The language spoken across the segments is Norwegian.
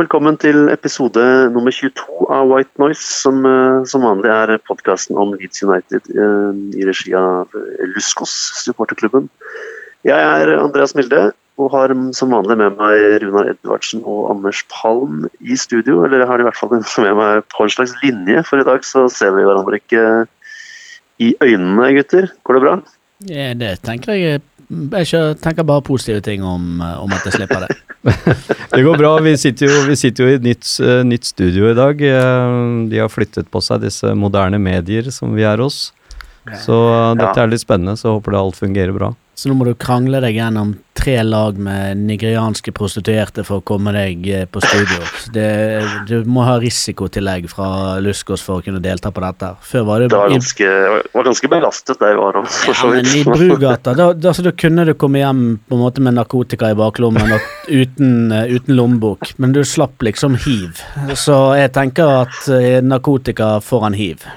velkommen til episode nummer 22 av White Noise, som eh, som vanlig er podkasten om Leeds United eh, i regi av eh, Luskos, supporterklubben. Jeg er Andreas Milde, og har som vanlig med meg Runar Edvardsen og Anders Palm i studio. Eller jeg har i hvert fall med meg på en slags linje, for i dag så ser vi hverandre ikke i øynene, gutter. Går det bra? Ja, det tenker jeg Jeg tenker bare positive ting om, om at jeg slipper det. Det går bra. Vi sitter jo, vi sitter jo i et nytt, eh, nytt studio i dag. Eh, De har flyttet på seg disse moderne medier som vi er hos. Så eh, dette er litt spennende, så håper det alt fungerer bra. Så nå må du krangle deg gjennom tre lag med nigerianske prostituerte for å komme deg eh, på studio. Det, du må ha risikotillegg fra Luskos for å kunne delta på dette. Før var det Det var ganske, var ganske belastet der jeg var. òg, for ja, så men i. Brugata. Da, da, så da kunne du komme hjem på en måte med narkotika i baklommen og uten, eh, uten lommebok, men du slapp liksom hiv. Så jeg tenker at eh, narkotika foran hiv.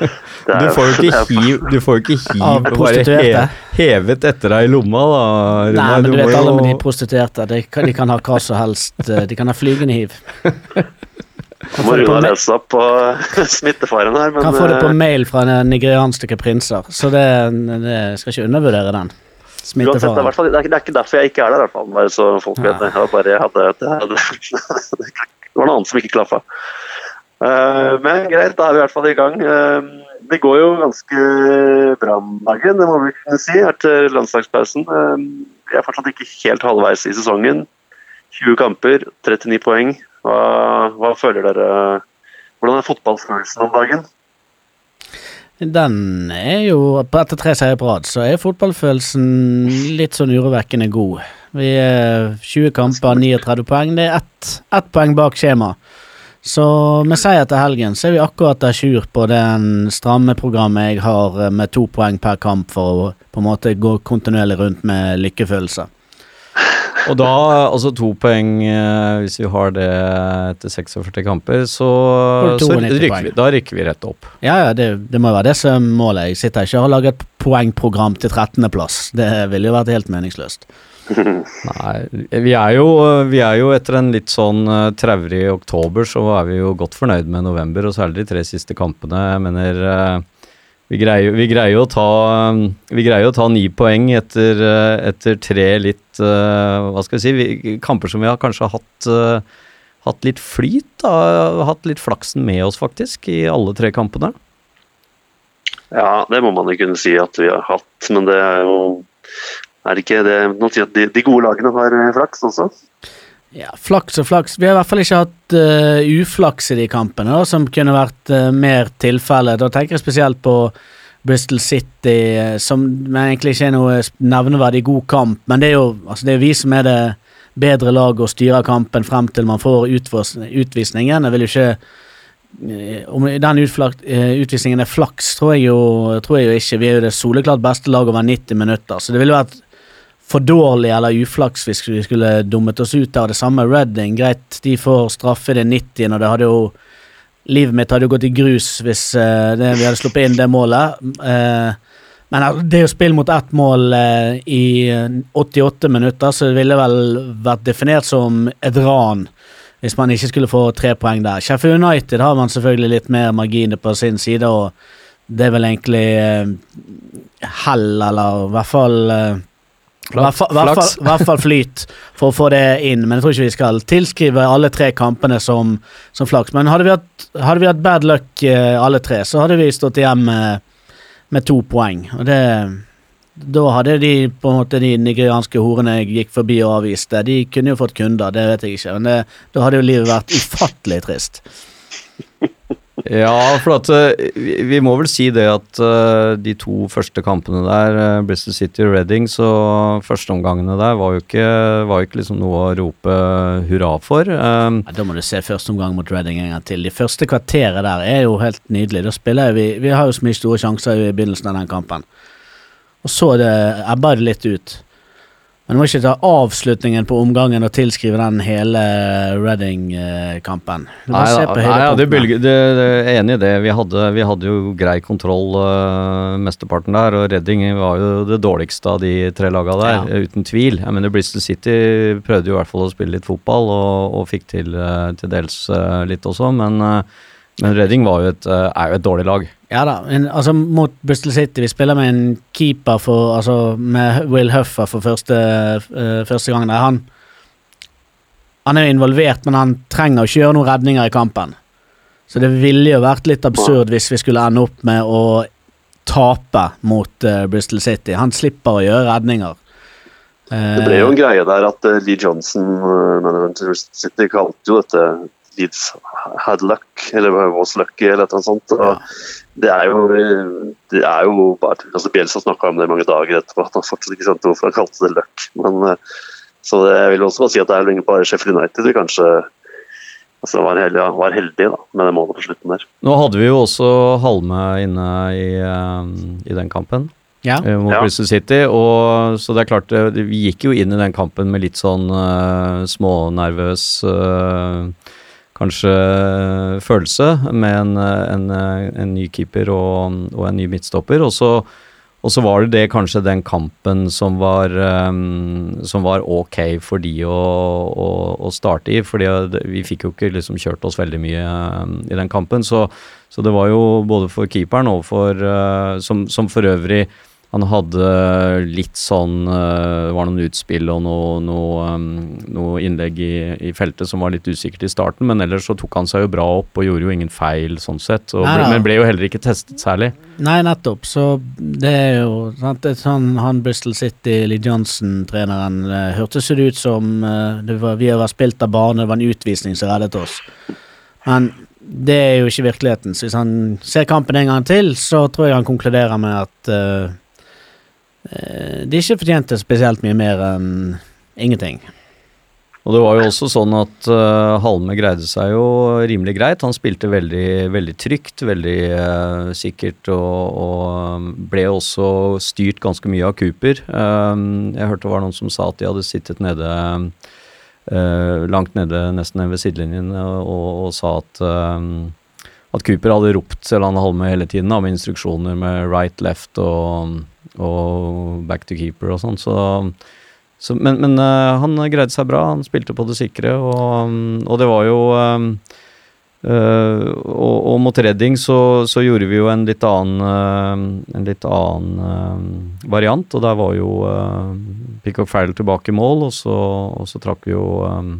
Du får jo ikke hiv, du får ikke hiv Av bare he, hevet etter deg i lomma, da. Nei, men du du vet alle med de prostituerte. De kan, de kan ha hva som helst. eh, De kan ha flygende hiv. Kan Må på, lese opp på smittefaren her, men kan få det på eh, mail fra en nigerianske prinser, så det, det skal ikke undervurdere den. uansett, det, er, fall, det, er, ikke- er derfor jeg ikke er der, i hvert fall. Bare så folk vet det. Jeg bare hadde, det, det var noe annet som ikke klaffa. Eh, men greit, da er vi i hvert fall i gang. Eh, det går jo ganske bra om dagen, det må vi kunne si, etter landslagspausen. Eh, vi er fortsatt ikke helt halvveis i sesongen. 20 kamper, 39 poeng. Hva, hva føler dere? Hvordan er fotballfølelsen om dagen? Den er jo Etter tre seier på rad, så er fotballfølelsen litt sånn urovekkende god. Vi er 20 kamper, 39 poeng. Det er ett, ett poeng bak skjema. Så med sier til helgen så er vi akkurat à jour på den stramme programmet jeg har eh, med to poeng per kamp for å på en måte gå kontinuerlig rundt med lykkefølelse. Og da, altså to poeng, eh, hvis vi har det etter 46 kamper, så, så rykker vi, da rykker vi rett opp. Ja, ja, det, det må jo være det som er målet. Jeg sitter ikke og har laget et poengprogram til 13.-plass. Det ville jo vært helt meningsløst. Nei, vi er, jo, vi er jo etter en litt sånn uh, traurig oktober, så er vi jo godt fornøyd med november, og særlig de tre siste kampene. Jeg mener eh, vi, greier, vi, greier jo å ta, um, vi greier å ta ni poeng etter, eh, etter tre litt eh, Hva skal vi si vi, Kamper som vi har kanskje hatt eh, Hatt litt flyt, da. Hatt litt flaksen med oss, faktisk, i alle tre kampene. Ja, det må man jo kunne si at vi har hatt, men det er jo er det ikke det Noen sier at de, de gode lagene har eh, flaks også. Ja, flaks og flaks. Vi har i hvert fall ikke hatt uh, uflaks i de kampene, da, som kunne vært uh, mer tilfelle. Da tenker jeg spesielt på Bristol City, uh, som egentlig ikke er noe nevneverdig god kamp. Men det er jo altså det er vi som er det bedre laget og styrer kampen frem til man får utvisningen. Jeg vil jo ikke om den utvisningen er flaks, tror jeg, jo, tror jeg jo ikke. Vi er jo det soleklart beste laget over 90 minutter, så det ville vært for dårlig eller uflaks hvis vi skulle dummet oss ut av det samme Redding. Greit, de får straffe det 90, og det hadde jo Livet mitt hadde jo gått i grus hvis uh, det, vi hadde sluppet inn det målet. Uh, men det er jo spill mot ett mål uh, i eh, 88 minutter, så det ville vel vært definert som et ran hvis man ikke skulle få tre poeng der. Sheffield United har man selvfølgelig litt mer marginer på sin side, og det er vel egentlig hell, eller i hvert fall eh, i hvert fall- flyt for å få det inn, men jeg tror ikke vi skal tilskrive alle tre kampene som, som flaks. Men hadde vi hatt, hadde vi hatt bad luck eh, alle tre, så hadde vi stått igjen med, med to poeng. Og det Da hadde de på en måte de nigerianske horene jeg gikk forbi og avviste, de kunne jo fått kunder, det vet jeg ikke, men det, da hadde jo livet vært ufattelig trist. Ja, for at eh, vi, må vel si det at eh, de to første kampene der, eh, Bristol City og Reading, så førsteomgangene der var jo ikke, var ikke liksom noe å rope hurra for. Um, Ja, da må du se første omgang mot Reading en gang til. De første kvarteret der er jo helt nydelig. Da spiller vi Vi har jo så mye store sjanser i begynnelsen av den kampen. Og så det ebba det litt ut. Men du må ikke ta avslutningen på omgangen og tilskrive den hele Reading-kampen. Nei, nei ja, det, bølge- det, det er enig i det. Vi hadde, vi hadde jo grei kontroll uh, mesteparten der, og Reading var jo det dårligste av de tre laga der, Ja. uten tvil. Jeg mener Bristol City prøvde jo i hvert fall å spille litt fotball, og, og fikk til uh, til dels uh, litt også, men, men Reading var jo et, er jo et dårlig lag. Ja da, men, altså mot Bristol City Vi spiller med en keeper for Altså med Will Huffer for første, uh, første gang der. Han Han er jo involvert, men han trenger ikke gjøre noen redninger i kampen. Så det ville jo vært litt absurd hvis vi skulle ende opp med å tape mot uh, Bristol City. Han slipper å gjøre redninger. Det ble jo en greie der at eh, Lee Johnson, eh, manageren til Bristol City, kalte jo dette Leeds had luck, eller was lucky, eller et eller annet sånt. Og det er jo, det er jo bare altså Bjelsa snakka om det mange dager etterpå, at han fortsatt ikke skjønte hvorfor han kalte det løkk. Men, eh, så det, jeg vil også bare si at det er lenge bare Sheffield United vi kanskje altså, var, heldige, var heldige da, med det målet på slutten der. Nå hadde vi jo også Halme inne i, eh, i den kampen. Ja. eh, mot Ja. Bristol City. Og, så det er klart, vi gikk jo inn i den kampen med litt sånn uh, smånervøs eh, kanskje følelse, med en, eh, en, eh, en ny keeper og, og en ny midtstopper. Og så, og så var det det kanskje den kampen som var, um, som var ok for de å, å, å starte i. For vi fikk jo ikke liksom kjørt oss veldig mye um, i den kampen. Så, så det var jo både for keeperen og for uh, som, som for øvrig han hadde litt sånn eh, Det var noen utspill og noe, noe, um, noe innlegg i, i feltet som var litt usikkert i starten, men ellers så tok han seg jo bra opp og gjorde jo ingen feil sånn sett. Ble, men ble jo heller ikke testet særlig. Nei, nettopp. Så det er jo sant, sånn Han Bristol City, Lee Johnson-treneren, eh, hørtes det ut som eh, det var, vi vært spilt av bane, det var en utvisning som reddet oss. Men det er jo ikke virkeligheten. Så hvis han ser kampen en gang til, så tror jeg han konkluderer med at eh, de ikke fortjente spesielt mye mer enn ingenting. Og det var jo også sånn at uh, Halme greide seg jo rimelig greit. Han spilte veldig, veldig trygt, veldig uh, sikkert, og, og ble også styrt ganske mye av Cooper. Uh, jeg hørte det var noen som sa at de hadde sittet nede eh, langt nede, nesten ved sidelinjen, og, og sa at um, at Cooper hadde ropt selv han Halme hele tiden da, med instruksjoner med right, left og, og back to keeper og sånn. Så så, men men eh, han greide seg bra, han spilte på det sikre, og, og det var jo Uh, og, og mot Redding så, så gjorde vi jo en litt annen uh, En litt annen uh, variant, og der var jo uh, Pickhock Farrell tilbake i mål, og så, og så trakk vi jo um,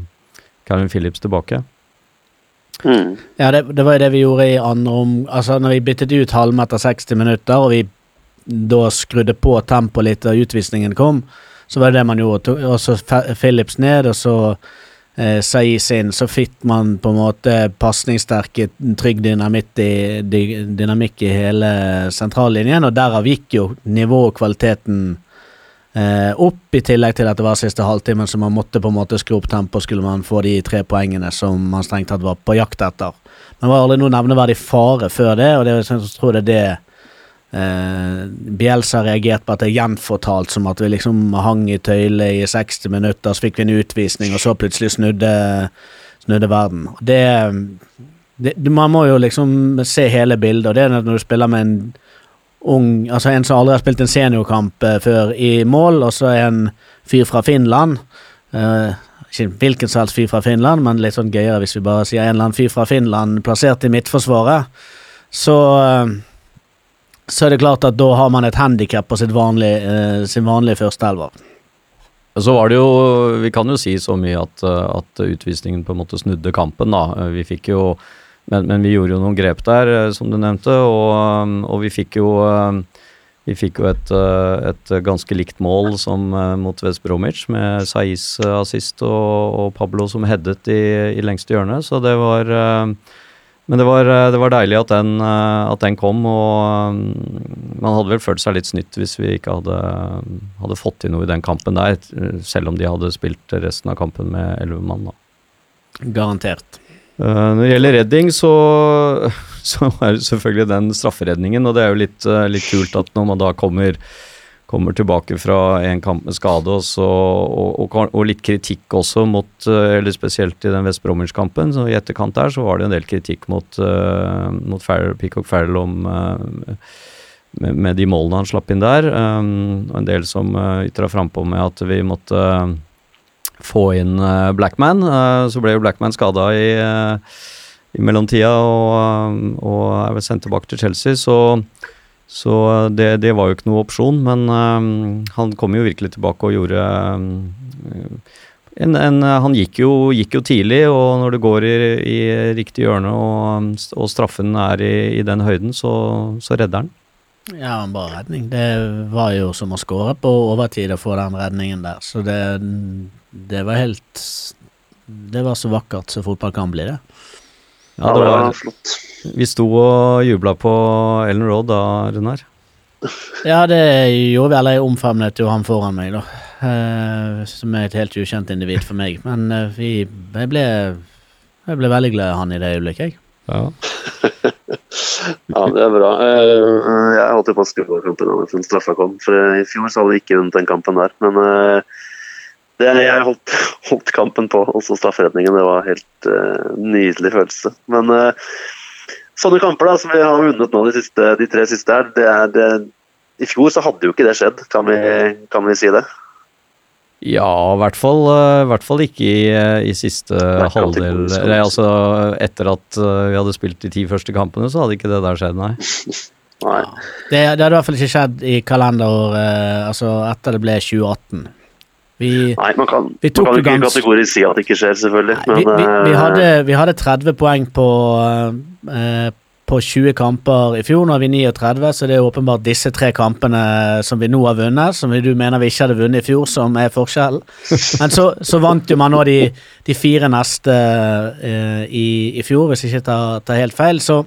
Calvin Phillips tilbake. Mm. Ja, det, det var jo det vi gjorde i andre om... Altså, når vi byttet ut Halme etter 60 minutter, og vi da skrudde på tempoet litt da utvisningen kom, så var det det man gjorde. Og så Phillips ned, og så eh, Saiz inn. Så fikk man på en måte pasningssterke, trygg dynamitt i, dynamikk i hele sentrallinjen, og derav gikk jo nivået og kvaliteten eh, opp, i tillegg til at det var siste halvtimen, så man måtte på en måte skru opp tempoet skulle man få de tre poengene som man strengt tatt var på jakt etter. Men var aldri noe nevneverdig fare før det, og det, jeg tror det er det eh, har reagert på at det er gjenfortalt som at vi liksom hang i tøylet i 60 minutter, så fikk vi en utvisning, og så plutselig snudde, snudde verden. Det, det, Man må jo liksom se hele bildet, og det er når du spiller med en ung Altså en som aldri har spilt en seniorkamp eh, før i mål, og så en fyr fra Finland. Uh, ikke hvilken som fyr fra Finland, men litt sånn gøyere hvis vi bare sier en eller annen fyr fra Finland plassert i midtforsvaret. Så eh, så er det klart at da har man et handikap på vanlige, sin vanlige førsteelver. Så var det jo Vi kan jo si så mye at, at utvisningen på en måte snudde kampen, da. Vi fikk jo Men, men vi gjorde jo noen grep der, uh, som du nevnte, og, um, og vi fikk jo um, vi fikk jo et, et ganske likt mål som mot West Bromwich, med Saiz assist og, og Pablo som headet i, i lengste hjørne, så det var Men det var, eh, det var deilig at den, eh, at den kom, og man hadde vel følt seg litt snytt hvis vi ikke hadde, hadde fått til noe i den kampen der, eh, selv om de hadde spilt resten av kampen med elleve mann. da. Garantert. Eh, når det gjelder redding, så, så er det selvfølgelig den strafferedningen, og det er jo litt, eh, litt kult at når man da kommer, kommer tilbake fra en kamp med skade, også, og, og, og litt kritikk også mot eh, Eller spesielt i den West Bromwich-kampen, i etterkant der så var det en del kritikk mot, mot Farrell, Peacock Farrell om med, med de målene han slapp inn der, og en del som ytra frampå med at vi måtte få inn eh, Blackman. eh, så ble jo Blackman skada i, eh, i mellomtida og, og er vel sendt tilbake til Chelsea, så, så det, det var jo ikke noe opsjon. Men han kom jo virkelig tilbake og gjorde en, en, han gikk jo, gikk jo tidlig, og når det går i, i riktig hjørne og, og straffen er i, i den høyden, så, så redder han. Ja, en bra redning. Det var jo som å skåre på overtid å få den redningen der, så det, det var helt Det var så vakkert som fotball kan bli, det. Ja, det var, flott. vi sto og jubla på Ellen Road da, Runar. Ja, det gjorde vi, eller jeg omfavnet jo han foran meg, da. Eh, som er et helt ukjent individ for meg. Men eh, vi Jeg ble Jeg ble veldig glad i han i det øyeblikket, jeg. Ja. Ja, det er bra. Eh, Jeg holdt jo på å skru over kampen da straffa kom, for eh, i fjor så hadde vi ikke vunnet den kampen der. Men eh, det, jeg holdt, holdt kampen på, også strafferedningen. Det var en helt nydelig følelse. Men sånne kamper da, som vi har vunnet nå de, siste, de tre siste her, det er det, I fjor så hadde jo ikke det skjedd, kan vi, kan vi si det? Ja, i hvert fall, eh, i hvert fall ikke i, eh, i siste halvdel. Eller, altså, etter at eh, vi hadde spilt de ti første kampene, så hadde ikke det der skjedd, nei. Nei. Det, det hadde i hvert fall ikke skjedd i kalenderår eh, Altså etter det ble 2018. Vi, Nei, man kan, Vi man kan ikke gans- kategorisk si at det ikke skjer, selvfølgelig. vi, vi, vi, eh, hadde, vi hadde 30 poeng på, eh, på 20 kamper i fjor. Nå har vi 39, så det er åpenbart disse tre kampene som vi nå har vunnet, som du mener vi ikke hadde vunnet i fjor, som er forskjellen. Men så, så vant jo man nå de, de fire neste eh, i, i fjor, hvis jeg ikke tar, tar helt feil. Så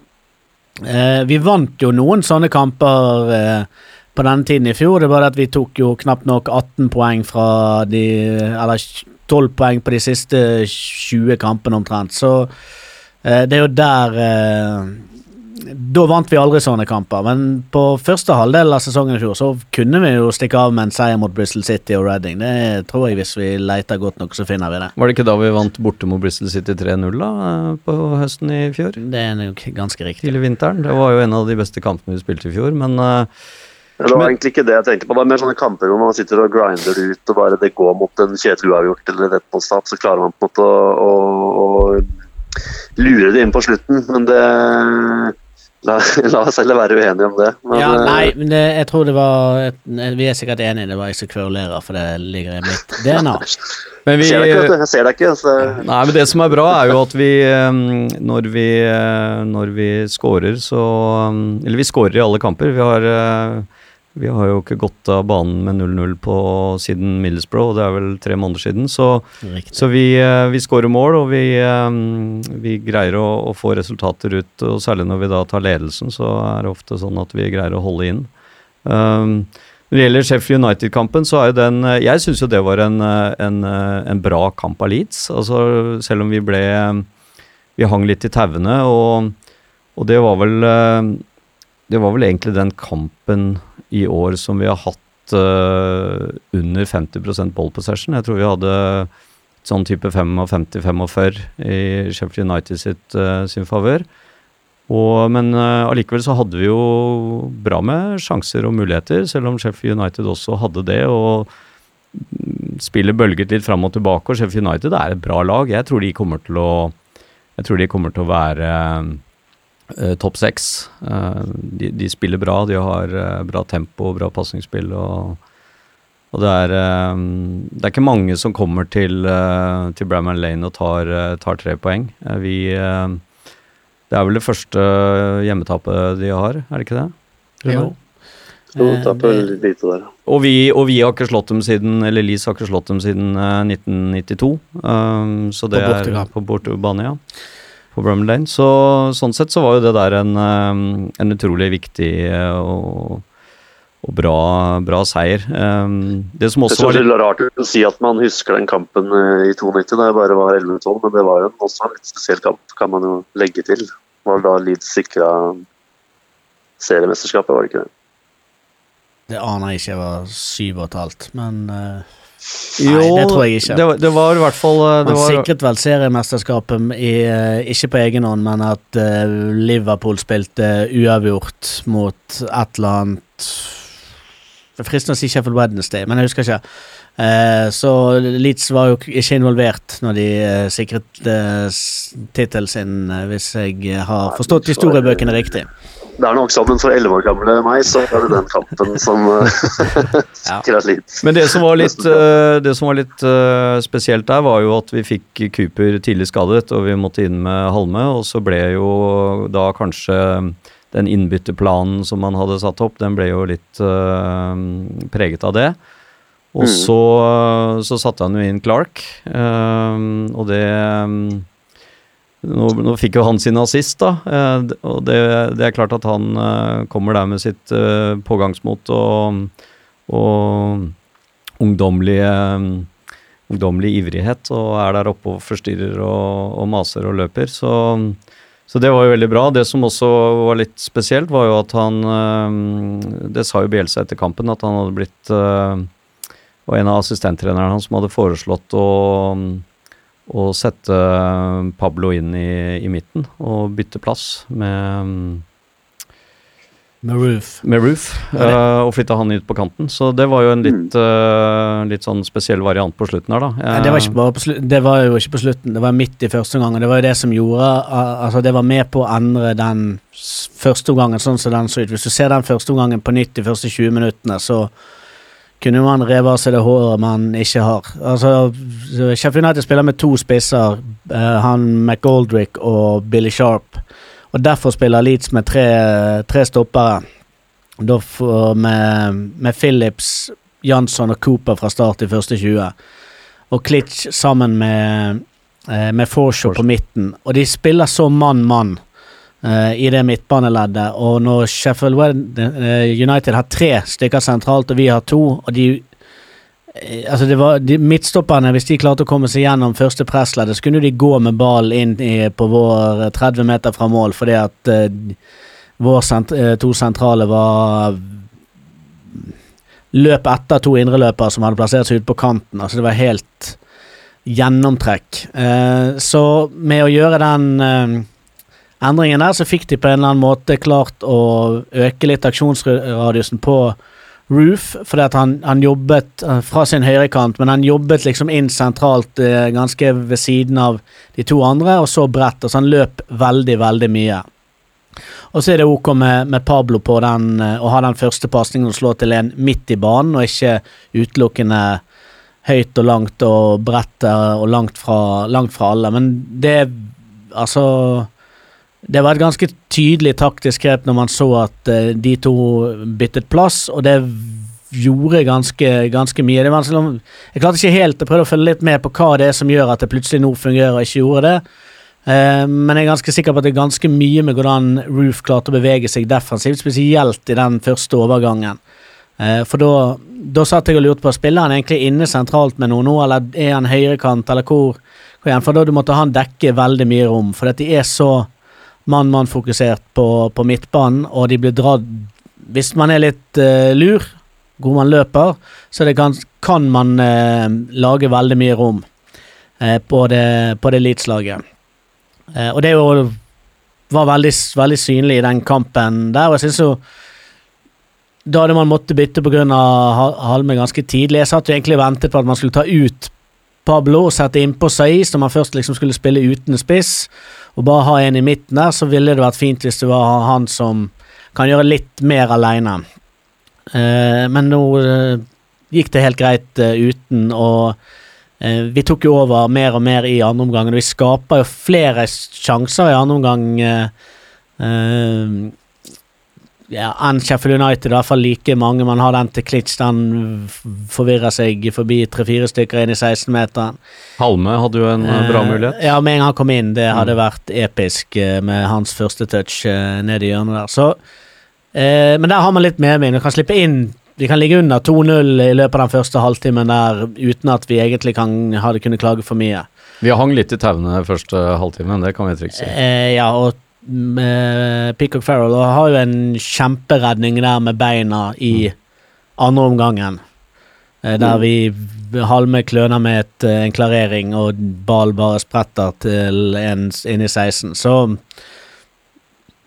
eh, vi vant jo noen sånne kamper eh, på denne tiden i fjor. Det er bare at vi tok jo knapt nok 18 poeng fra de Eller 12 poeng på de siste 20 kampene omtrent. Så eh, det er jo der eh, Da vant vi aldri sånne kamper. Men på første halvdel av sesongen i fjor så kunne vi jo stikke av med en seier mot Bristol City og Reading. Det tror jeg hvis vi leter godt nok, så finner vi det. Var det ikke da vi vant borte mot Bristol City 3-0 da, på høsten i fjor? Det er nok ganske riktig. Tidlig vinteren. Det var jo en av de beste kampene vi spilte i fjor, men eh, Det var Men- egentlig ikke det jeg tenkte på. Det er mer sånne kamper hvor man sitter og grinder ut, og bare det går mot en kjedelig uavgjort eller et start, så klarer man på en måte å, å, å lure det inn på slutten. Men det La, la oss heller være uenige om det. Men, Ja, eh, nei, men det, jeg tror det var Vi er sikkert enige, det var jeg som kverulerer, for det ligger i mitt DNA. Men vi jeg ser deg ikke. Jeg ser deg ikke. Så, Nei, men det som er bra, er jo at vi eh, Når vi, eh, når vi scorer, så eh, Eller vi scorer i alle kamper. Vi har, eh, vi har jo ikke gått av banen med 0-0 på siden Middlesbrough, og det er vel tre måneder siden. Så, så vi, eh, vi skårer mål, og vi, eh, vi greier å, å få resultater ut. Og særlig når vi da tar ledelsen, så er det ofte sånn at vi greier å holde inn. Um, når det gjelder Sheffield United-kampen, så er jo den eh, Jeg syns jo det var en, en, en bra kamp av Leeds. Altså, selv om vi ble Vi hang litt i tauene, og, og det var vel Det var vel egentlig den kampen i år som vi har hatt uh, under 50 ball possession. Jeg tror vi hadde sånn type 55-45 i Sheffield United sitt, uh, sin favør. Men eh, allikevel så hadde vi jo bra med sjanser og muligheter, selv om Sheffield United også hadde det. og mm, Spillet bølget litt fram og tilbake, og Sheffield United er et bra lag. Jeg tror de kommer til å, jeg tror de kommer til å være topp seks. Eh, de, de spiller bra, de har eh, bra tempo, bra pasningsspill. og og det er, eh, det er ikke mange som kommer til, til Bramman Lane og tar, eh, tar tre poeng. Eh, vi eh, Det er vel det første hjemmetapet de har, er det ikke det? Jo. jo, Eh, det- litt lite der. Og vi, og vi har ikke slått dem siden Eller Leeds har ikke slått dem siden eh, 1992. Um, så det På er på bortebane, ja. På Brummer Lane. Så sånn sett så var jo det der en, eh, en utrolig viktig eh, og, og bra, bra seier. Eh, det som Det også var er litt rart å si at man husker den kampen i 92 da jeg bare var 11-12, men det var jo også en litt spesiell kamp, kan man jo legge til. Det var da Leeds sikra seriemesterskapet, var det ikke det? Det aner jeg ikke, jeg var syv og et halvt, men eh, Jo, Nei, det tror jeg ikke. Det, var- det var i hvert fall eh, det Man var, sikret vel seriemesterskapet i, eh, ikke på egen hånd, men at uh, Liverpool spilte uavgjort mot et eller annet Det er fristende å si Sheffield Wednesday, men jeg husker ikke. Uh, så Leeds var jo ikke involvert når de uh, sikret tittelen sin, eh, hvis jeg har forstått historiebøkene riktig. Det er nok sånn for 11 år gamle meg, så er det den kampen som eh, sikra litt. Men det som var litt, eh, det som var litt eh, spesielt der, var jo at vi fikk Cooper tidlig skadet, og vi måtte inn med Halme. Og så ble jo da kanskje den innbytterplanen som man hadde satt opp, den ble jo litt uh, preget av det. Og Mm. så, så satte han jo inn Clark, eh, og det nå, nå fikk jo han sin assist, da. eh, og det, det er klart at han eh, kommer der med sitt eh, pågangsmot og, og ungdommelige ungdommelig ivrighet, og er der oppe og forstyrrer og, og maser og løper. Så, så det var jo veldig bra. Det som også var litt spesielt, var jo at han eh, Det sa jo Bielsa etter kampen, at han hadde blitt eh, Og en av assistenttrenerne hans som hadde foreslått å å sette Pablo inn i, i midten og bytte plass med, Med Roof. med Roof. uh, eh, og flytte han ut på kanten. Så det var jo en litt, uh, litt sånn spesiell variant på slutten her, da. Nei, det, var slutten, det var jo ikke på slutten, det var midt i første omgang. Det var jo det som gjorde uh, Altså, det var med på å endre den første omgangen sånn som den så ut. Hvis du ser den første omgangen på nytt de første 20 minuttene, så kunne man reve av seg det håret man ikke har. Altså, Sheffield United spiller med to spisser, eh, han McGoldrick og Billy Sharp. Og derfor spiller Leeds med tre, tre stoppere. Da med, med Phillips, Jansson og Cooper fra start i første 20 og Klitsch sammen med, eh, med Forshaw på midten. Og de spiller så mann-mann i det midtbaneleddet. Og når Sheffield eh, United har tre stykker sentralt, og vi har to, og de eh, Altså det var de Midtstopperne, hvis de klarte å komme seg gjennom første pressleddet, så kunne de gå med ball inn i, på vår eh, 30 meter fra mål, fordi at uh, vår sent, uh, to sentrale var løp etter to indreløpere som hadde plassert seg ute på kanten. Altså det var helt gjennomtrekk. Uh, så med å gjøre den eh, endringen der, så fikk de på en eller annen måte klart å øke litt aksjonsradiusen på Roof, fordi at han, han jobbet eh, fra sin høyrekant, men han jobbet liksom inn sentralt eh, ganske ved siden av de to andre, og så bredt, og så han løp veldig, veldig mye. Og så er det ok med, med Pablo på den, eh, å ha den første pasningen og slå til en midt i banen, og ikke utelukkende høyt og langt og bredt og langt fra, langt fra alle. Men det Altså Det var et ganske tydelig taktisk grep når man så at eh, de to byttet plass, og det gjorde ganske, ganske mye. Vanskelig jeg klarte ikke helt Jeg prøvde å følge litt med på hva det er som gjør at det plutselig nå fungerer og ikke gjorde det. Eh, men jeg er ganske sikker på at det er ganske mye med hvordan Roof klarte å bevege seg defensivt, spesielt i den første overgangen. Eh, for da, satt jeg og lurte på Spiller han egentlig inne sentralt med noe nå, eller er han høyrekant, eller hvor, hvor igjen? For da måtte han dekke veldig mye rom, for de er så mann-mann-fokusert på, på midtbanen, og de blir dratt Hvis man er litt uh, lur, hvor man løper, så kan, kan man uh, lage veldig mye rom uh, på det, på det Leeds-laget. Og det jo var veldig, veldig synlig i den kampen der, og jeg synes jo da hadde man måttet bytte pga. Halme ganske tidlig. Jeg satt jo egentlig og ventet på at man skulle ta ut Pablo og sette innpå Saiz når man først liksom skulle spille uten spiss, og bare ha en i midten der, så ville det vært fint hvis det var han som kan gjøre litt mer aleine. Eh, men nå eh, gikk det helt greit eh, uten, og eh, vi tok jo over mer og mer i andre omgang. og Vi skaper jo flere sjanser i andre omgang. Eh, eh, ja, enn Sheffield United, i hvert fall like mange. Man har den til Klitsch, den forvirrer seg forbi tre-fire stykker inn i 16-meteren. Halme hadde jo en eh, bra mulighet. Ja, med en gang han kom inn, det hadde vært episk eh, med hans første touch eh, ned i hjørnet der. Så, eh, men der har man litt medvind. Vi kan slippe inn Vi kan ligge under 2-0 i løpet av den første halvtimen der uten at vi egentlig kan hadde kunnet klage for mye. Vi hang litt i tauene første halvtimen, det kan vi trygt si. Eh, ja, og mm, Peacock Farrell og har jo en kjemperedning der med beina i andre omgangen. Eh, der vi Halme kløner med et, eh, en klarering, og ball bare spretter til en inn i 16. Så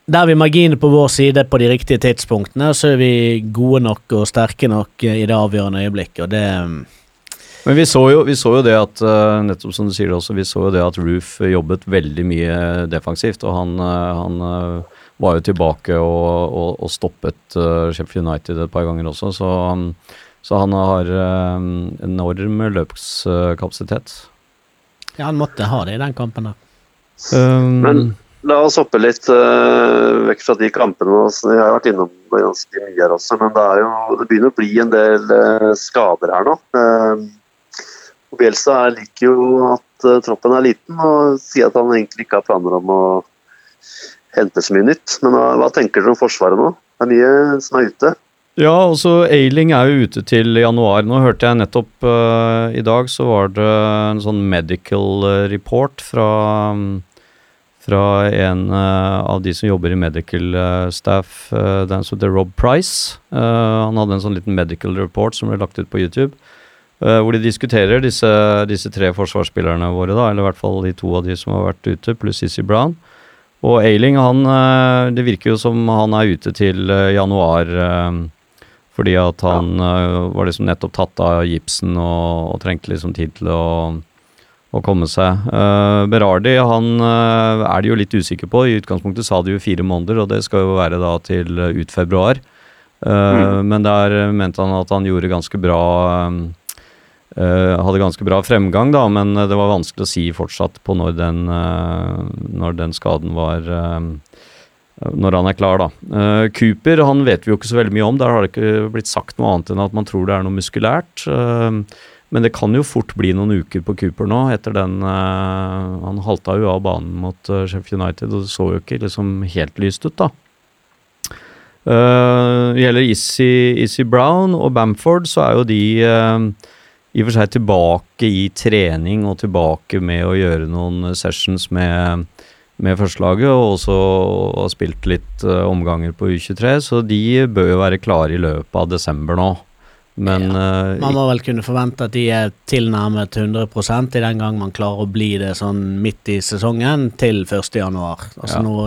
der er vi marginene på vår side på de riktige tidspunktene, så er vi gode nok og sterke nok eh, i det avgjørende øyeblikket, og det mm, Men vi så jo, vi så jo det at eh, nettopp som du sier det også, vi så jo det at Roof jobbet veldig mye defensivt. Og han, eh, han eh, var jo tilbake og, og, og stoppet Sheffield United et par ganger også. Så, han- så han har enorm løpskapasitet. Ja, han måtte ha det i den kampen der. Um, Men la oss hoppe litt uh, vekk fra de kampene. Altså, Jeg har vært innom det ganske mye her også, men det, er jo, det begynner å bli en del uh, skader her nå. Uh, Bielsa liker jo at eh, troppen er liten, og sier at han egentlig ikke har planer om å hente så mye nytt. Men hva, hva tenker dere om Forsvaret nå? Det er mye som er ute. Ja, også Ailing er jo ute til januar. Nå hørte jeg nettopp uh, i dag så var det en sånn medical eh, report fra, fra en uh, av de som jobber i medical eh, staff, uh, som heter Rob Price. Eh, han hadde en sånn liten medical report som ble lagt ut på YouTube. Eh, hvor de diskuterer disse, disse tre forsvarsspillerne våre, da, eller i hvert fall de to av de som har vært ute, pluss Sissy Brown. Og Ailing, han, eh, det virker jo som han er ute til eh, januar. fordi at han ja. var liksom nettopp tatt av gipsen og, og trengte liksom tid til å, å komme seg. Berardi han er de jo litt usikker på. I utgangspunktet sa de jo fire måneder, og det skal jo være da til ut februar. Mm. Men der mente han at han gjorde ganske bra Hadde ganske bra fremgang, da, men øh, det var vanskelig å si fortsatt på når den, øh, når den skaden var når han er klar, da. Uh, Cooper han vet vi jo ikke så veldig mye om. Der har det ikke blitt sagt noe annet enn at man tror det er noe muskulært. Uh, men det kan jo fort bli noen uker på Cooper nå, etter den uh, Han halta jo av banen mot eh, Sheffield United, og det så jo ikke liksom helt lyst ut, da. Eh, Det gjelder Issy, Brown og Bamford, så er jo de eh, i og for seg tilbake i trening og tilbake med å gjøre noen sessions med med førstelaget, og også har spilt litt uh, omganger på U23, så de bør jo være klare i løpet av desember nå. Men eh, Man må vel kunne forvente at de er tilnærmet 100% i den gang man klarer å bli det sånn midt i sesongen til 1. januar. Altså Ja. nå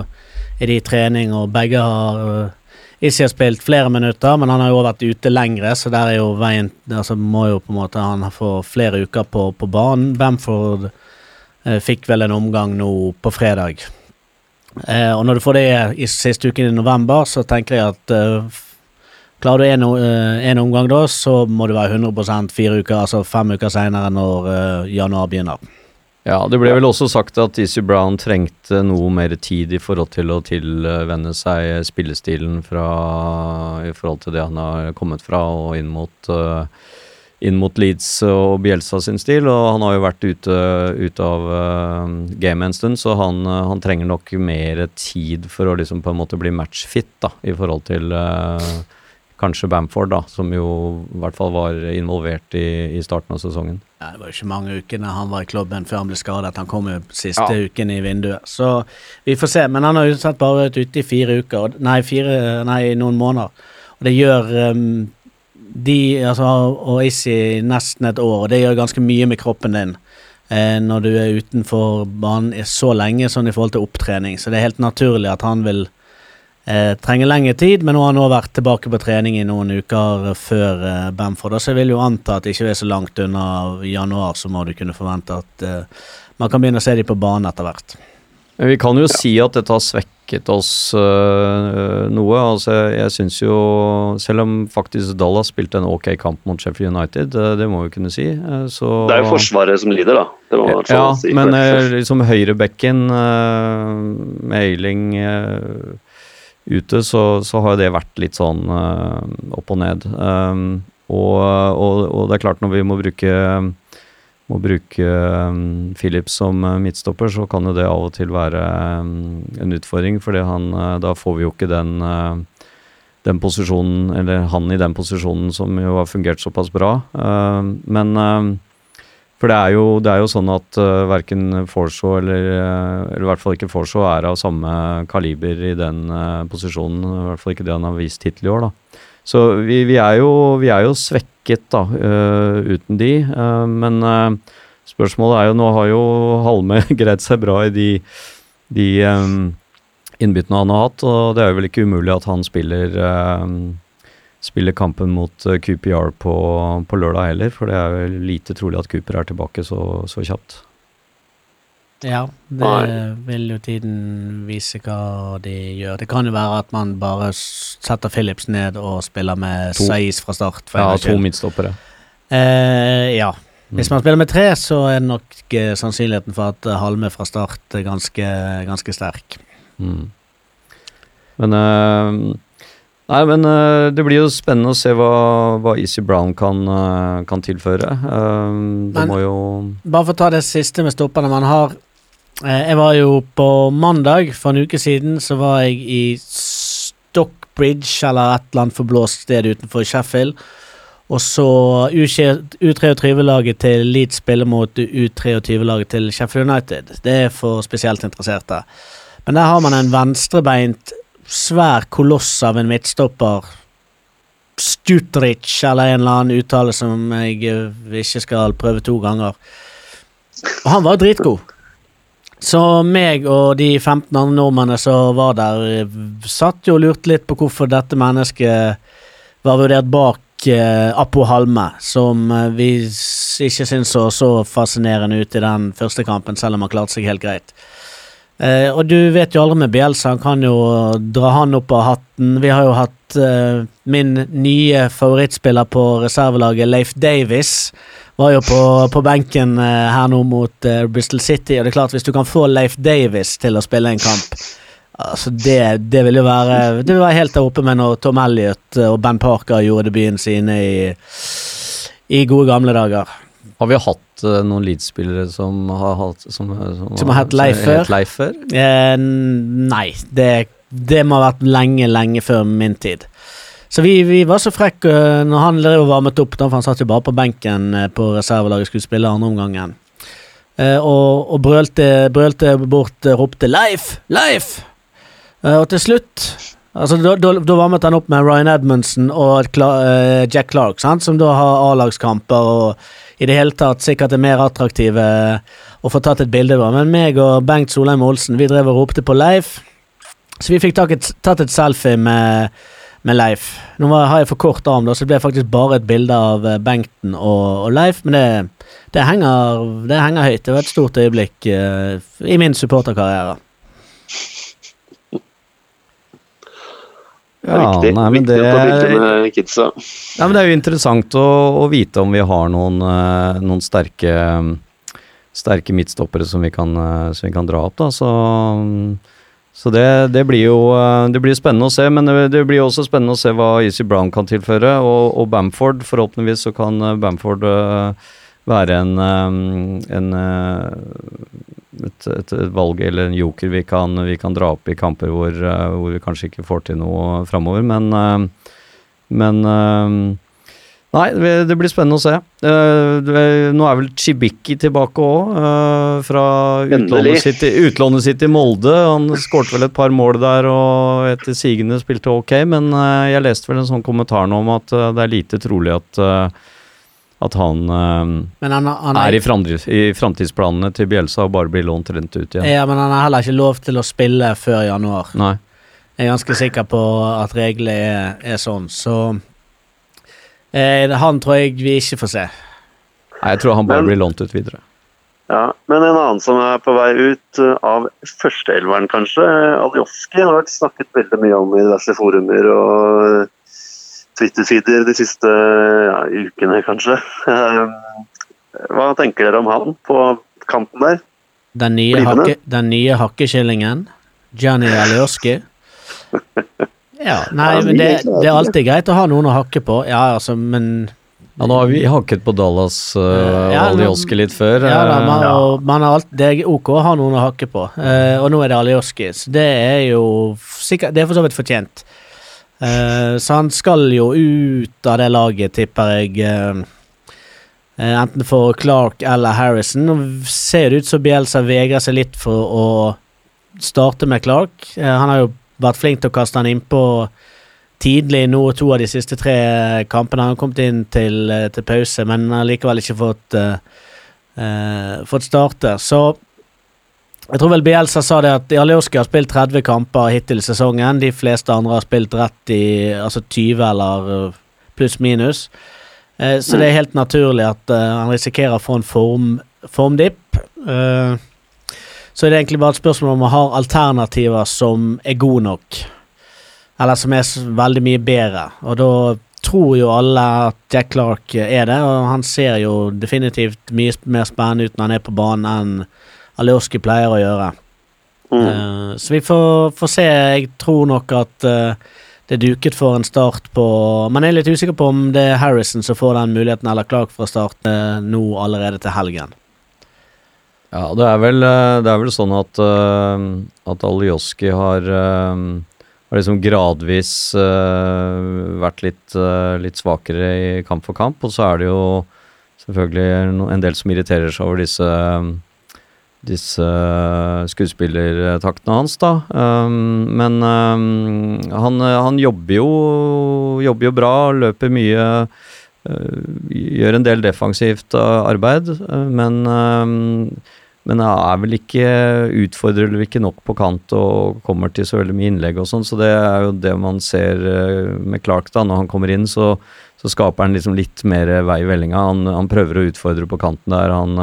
er de i trening, og begge har uh, Issi har spilt flere minutter, men han har jo vært ute lengre, så der er jo veien Altså må jo på en måte han få flere uker på, på banen. Bamford eh, fikk vel en omgang nå på fredag. Eh, og når du får det i siste uken i november, så tenker jeg at eh, Klarer du en, eh, en omgang da, så må du være 100% fire uker, altså fem uker senere når eh, januar begynner. Ja, det ble vel også sagt at Easy Brown trengte noe mer tid i forhold til å tilvenne seg spillestilen fra I forhold til det han har kommet fra og inn mot uh, inn mot Leeds og Bielsa sin stil, og han har jo vært ute, ute av uh, gamet en stund, så han, uh, han trenger nok mer tid for å liksom på en måte bli matchfit, da, i forhold til eh, kanskje Bamford, da, som jo i hvert fall var involvert i, i starten av sesongen. Ja, det var jo ikke mange ukene han var i klubben før han ble skadet. Han kom jo siste Ja. uken i vinduet. Så vi får se. Men han har jo sett bare vært ute i fire uker. Nei, fire, nei, noen måneder. Og det gjør um, de altså, Og Issi nesten et år, og det gjør ganske mye med kroppen din. Eh, når du er utenfor banen så lenge sånn i forhold til opptrening. Så det er helt naturlig at han vil eh, trenger lengre tid, men nå har han også vært tilbake på trening i noen uker før eh, Bamford. Så jeg vil jo anta at det ikke er så langt unna januar, så må du kunne forvente at eh, man kan begynne å se dem på banen etter hvert. Men vi kan jo si at dette har svekket oss øh, noe. Altså, jeg, jeg syns jo Selv om faktisk Dallas spilte en ok kamp mot Sheffield United, det, det må vi kunne si, så Det er jo Forsvaret som lider, da. Det må man Ja, si. men liksom høyrebekken øh, med Eiling øh, ute, så, så har det vært litt sånn uh, opp og ned. Um, og, og, og det er klart, når vi må bruke må bruke um, Phillips som uh, midtstopper, så kan jo det av og til være um, en utfordring, fordi uh, da får vi jo ikke den, den posisjonen, eller han i den posisjonen som jo har fungert såpass bra. Uh, men uh, For det er jo, det er jo sånn at uh, verken Forshaw eller, uh, eller i hvert fall ikke Forshaw er av samme kaliber i den uh, posisjonen. I hvert fall ikke det han har vist hittil i år, da. Så vi, vi, er, jo, vi er jo svekket, da, uh, uten de. Uh, men spørsmålet er jo Nå har jo Halme greid seg bra i de, de um, innbyttene han har hatt, og det er jo vel ikke umulig at han spiller Spiller kampen mot QPR på, på lørdag heller, for det er jo lite trolig at Cooper er tilbake så, så kjapt. Ja, det Nei. vil jo tiden vise hva de gjør. Det kan jo være at man bare setter Phillips ned og spiller med To. Saiz fra start. For Ja, to midtstoppere. Eh, ja. Hvis Mm. man spiller med tre, så er nok eh, sannsynligheten for at eh, Halme fra start er ganske, ganske sterk. Mm. Men eh, Nei, men uh, det blir jo spennende å se hva, hva Easy Brown kan, uh, kan tilføre. Uh, det Men- må jo Bare for å ta det siste med stopperne man har. Jeg var jo på mandag for en uke siden, så var jeg i Stockbridge, eller et eller annet forblåst sted utenfor Sheffield. Og så U23-laget til Leeds spiller mot U23-laget til Sheffield United. Det er for spesielt interesserte. Men der har man en venstrebeint, svær koloss av en midtstopper. Stutrich eller en eller annen uttale som jeg eh, ikke skal prøve to ganger. Og han var dritgod. Så meg og de 15 andre nordmennene som var der, eh, satt jo og lurte litt på hvorfor dette mennesket var vurdert bak eh, Appo Halme, som eh, vi ikke syntes så så fascinerende ut i den første kampen, selv om han klarte seg helt greit. Eh, og du vet jo aldri med Bielsa, han kan jo dra han opp av hatten. Vi har jo hatt eh, min nye favorittspiller på reservelaget, Leif Davis, var jo på, på benken eh, her nå mot eh, Bristol City, og det er klart hvis du kan få Leif Davis til å spille en kamp Altså det, det vil jo være Det vil være helt der oppe med når Tom Elliot og Ben Parker gjorde debuten sine i, i gode gamle dager. Har vi hatt uh, noen Leeds-spillere som har hatt Som, Som har hatt Leif før? Eh, nei, det, det må ha vært lenge, lenge før min tid. Så vi, vi var så frekke eh, når han drev og varmet opp, da, for han satt jo bare på benken eh, på reservelaget skulle spille andre omgangen. Eh, og, og brølte, brølte bort, eh, ropte 'Leif! Leif!' Eh, og til slutt Altså, da, da, varmet han opp med Ryan Edmundsen og eh, Jack Clark, sant? som da har A-lagskamper og i det hele tatt sikkert er mer attraktive å få tatt et bilde av. Men meg og Bengt Solheim Olsen vi drev og ropte på Leif, så vi fikk tatt tatt et selfie med, med Leif. Nå var, har jeg for kort arm, da, så det ble faktisk bare et bilde av eh, Bengten og, og Leif, men det, det, henger, det henger høyt. Det var et stort øyeblikk uh, i min supporterkarriere. Er viktig, nei, viktig det, å ta bilder med kidsa. ja, men det er jo interessant å, å vite om vi har noen, eh, noen sterke Sterke midtstoppere som vi kan, eh, som vi kan dra opp, da. Så, så det, det blir jo eh, Det blir spennende å se, men det, blir også spennende å se hva Easy Brown kan tilføre. Og, og Bamford, forhåpentligvis så kan Bamford eh, være en, eh, en eh, et, et, et valg eller en joker vi kan, vi kan dra opp i kamper hvor, eh, hvor vi kanskje ikke får til noe framover. Men, men Nei, det blir spennende å se. Nå er vel Chibiki tilbake òg, fra utlånet sitt, utlånet sitt i Molde. Han skårte vel et par mål der og etter sigende spilte ok, men jeg leste vel en sånn kommentar nå om at det er lite trolig at, at han eh, Men han, han er i, framtids, i framtidsplanene til Bjelsa og bare blir lånt rent ut igjen. Ja, men han har heller ikke lov til å spille før januar. Nei. Jeg er ganske sikker på at reglene er, er sånn, så eh, Han tror jeg vi ikke får se. Nei, jeg tror han bare Men- blir lånt ut videre. Ja, men en annen som er på vei ut eh, av førsteelveren, kanskje, Aljoski, har vært snakket veldig mye om i diverse forumer og eh, Twitter-sider de siste ja, ukene, kanskje. Eh, Hva tenker dere om han på kanten der? Den nye, hakke, den nye hakkekyllingen, Gianni Alioski. Ja, nei, men det, det er alltid greit å ha noen å hakke på. Ja, altså, men Ja, nå har vi hakket på Dallas uh, Ja, Alioski litt før. Ja da, eh, man, og man har alt, det er ok å ha noen å hakke på. uh, og nå er det Alioski, så det er jo sikkert Det er for så vidt fortjent. Eh, så han skal jo ut av det laget, tipper jeg. eh, eh, enten for Clark eller Harrison. Nå ser det ut som Bielsa vegrer seg litt for å starte med Clark. Han har jo vært flink til å kaste han innpå tidlig nå to av de siste tre kampene. Han har kommet inn til, til pause, men har likevel ikke fått uh, fått starte. Så jeg tror vel Bielsa sa det at Jalioski har spilt 30 kamper hittil i sesongen. De fleste andre har spilt rett i altså 20 eller eh, pluss-minus. Eh, så det er helt naturlig at eh, han risikerer å få en form, formdipp. Eh, så er det egentlig bare et spørsmål om å ha alternativer som er gode nok. Eller som er veldig mye bedre. Og da tror jo alle at Jack Clark er det, og han ser jo definitivt mye mer spennende ut når han er på banen enn Alioski pleier å gjøre. Mm. Eh, så vi får, får se. Jeg tror nok at eh, det er duket for en start på Men jeg er litt usikker på om det er Harrison som får den muligheten, eller Clark fra start starte nå allerede til helgen. Ja, det er vel, eh, det er vel sånn at, at Alioski har, eh, har liksom gradvis eh, vært litt, eh, litt svakere i kamp for kamp, og så er det jo selvfølgelig en del som irriterer seg over disse disse skuespillertaktene hans, da. Um, men um, han, han jobber jo jobber jo bra, løper mye. Uh, gjør en del defensivt arbeid, uh, men um, men er vel ikke utfordrer vel ikke nok på kant og kommer til så veldig mye innlegg og sånn, så det er jo det man ser med Clark da, når han kommer inn, så, så skaper han liksom litt mer vei i vellinga. Han, han prøver å utfordre på kanten der, han,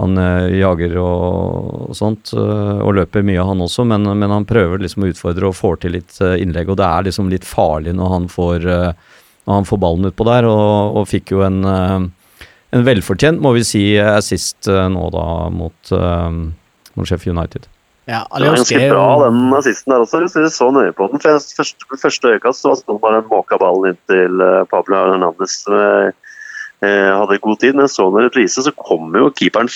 han øh, jager og, og sånt, øh, og løper mye han også, men, men han prøver liksom å utfordre og får til litt øh, innlegg, og det er liksom litt farlig når han får, når han får ballen utpå der, og, og fikk jo en en velfortjent, må vi si, assist eh, nå da mot, eh, mot Sheffield United. Ja, Det var ganske bra, den assisten der også. Hvis vi så nøye på den. For første, første øyekast så var det bare måka ballen inn til eh, Pablo Hernandez. eh, eh, hadde god tid, men så den reprise, så kommer jo keeperen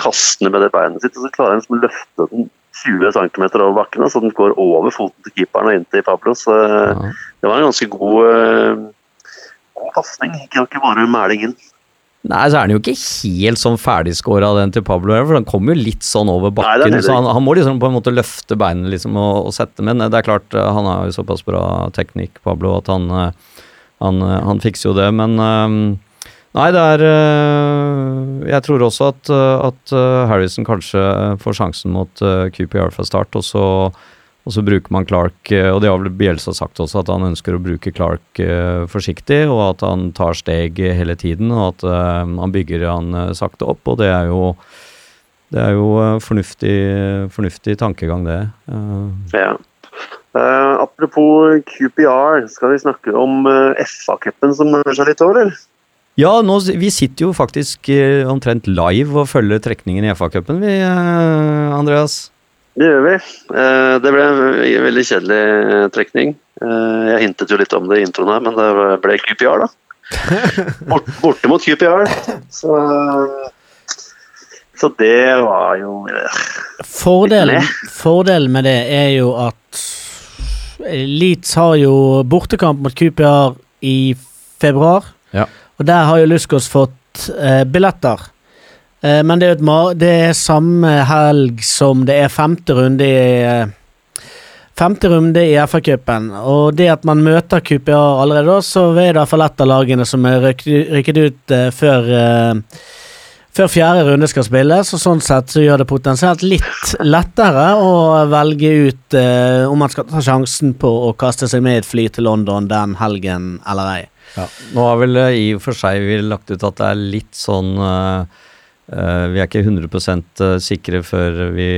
kastende med det beinet sitt, og så klarer han liksom å løfte den 20 cm over bakken, så den går over foten til keeperen og inn til Pablo. Så eh, det var en ganske god, eh, god pasning, ikke, bare mæling inn. Nei, så er han jo ikke helt sånn ferdigskåra den til Pablo, for han kommer jo litt sånn over bakken, er så han, han må liksom på en måte løfte beinet liksom og, og sette, men det er klart, eh, han har jo såpass bra teknikk, Pablo, at han, eh, han, eh, han fikser jo det, men eh, Nei, det er eh, Jeg tror også at, eh, at eh, Harrison kanskje får sjansen mot QPR fra start, og så, og så bruker man Clark, og det har vel Bjelsa sagt også, at han ønsker å bruke Clark forsiktig, og at han tar steg hele tiden, og at han bygger han sakte opp, og det er jo det er jo fornuftig, fornuftig tankegang, det. Ja. Uh, apropos QPR, skal vi snakke om uh, FA-cupen som nærmer seg litt over, eller? Ja, nå, vi sitter jo faktisk eh, omtrent live og følger trekningen i FA-cupen, vi, eh, Andreas. Det gjør vi. Eh, Det ble en veldig kjedelig trekning. Eh, Jeg hintet jo litt om det i introen her, men det ble QPR, da. Bort, borte mot QPR. Så, så det var jo eh, Fordelen, fordelen med det er jo at Leeds har jo bortekamp mot QPR i februar. Ja. Og der har jo Luskos fått eh, billetter. Eh, men det er et det er samme helg som det er femte runde i eh, Femte runde i FA-cupen, og det at man møter QPA allerede da, så er det iallfall ett av lagene som er rykket ut eh, før eh, før fjerde runde skal spilles, og sånn sett så gjør det potensielt litt lettere å velge ut eh, om man skal ta sjansen på å kaste seg med i et fly til London den helgen eller ei. Nå har vel eh, i og for seg vi lagt ut at det er litt sånn eh, eh, Vi er ikke 100% sikre før vi,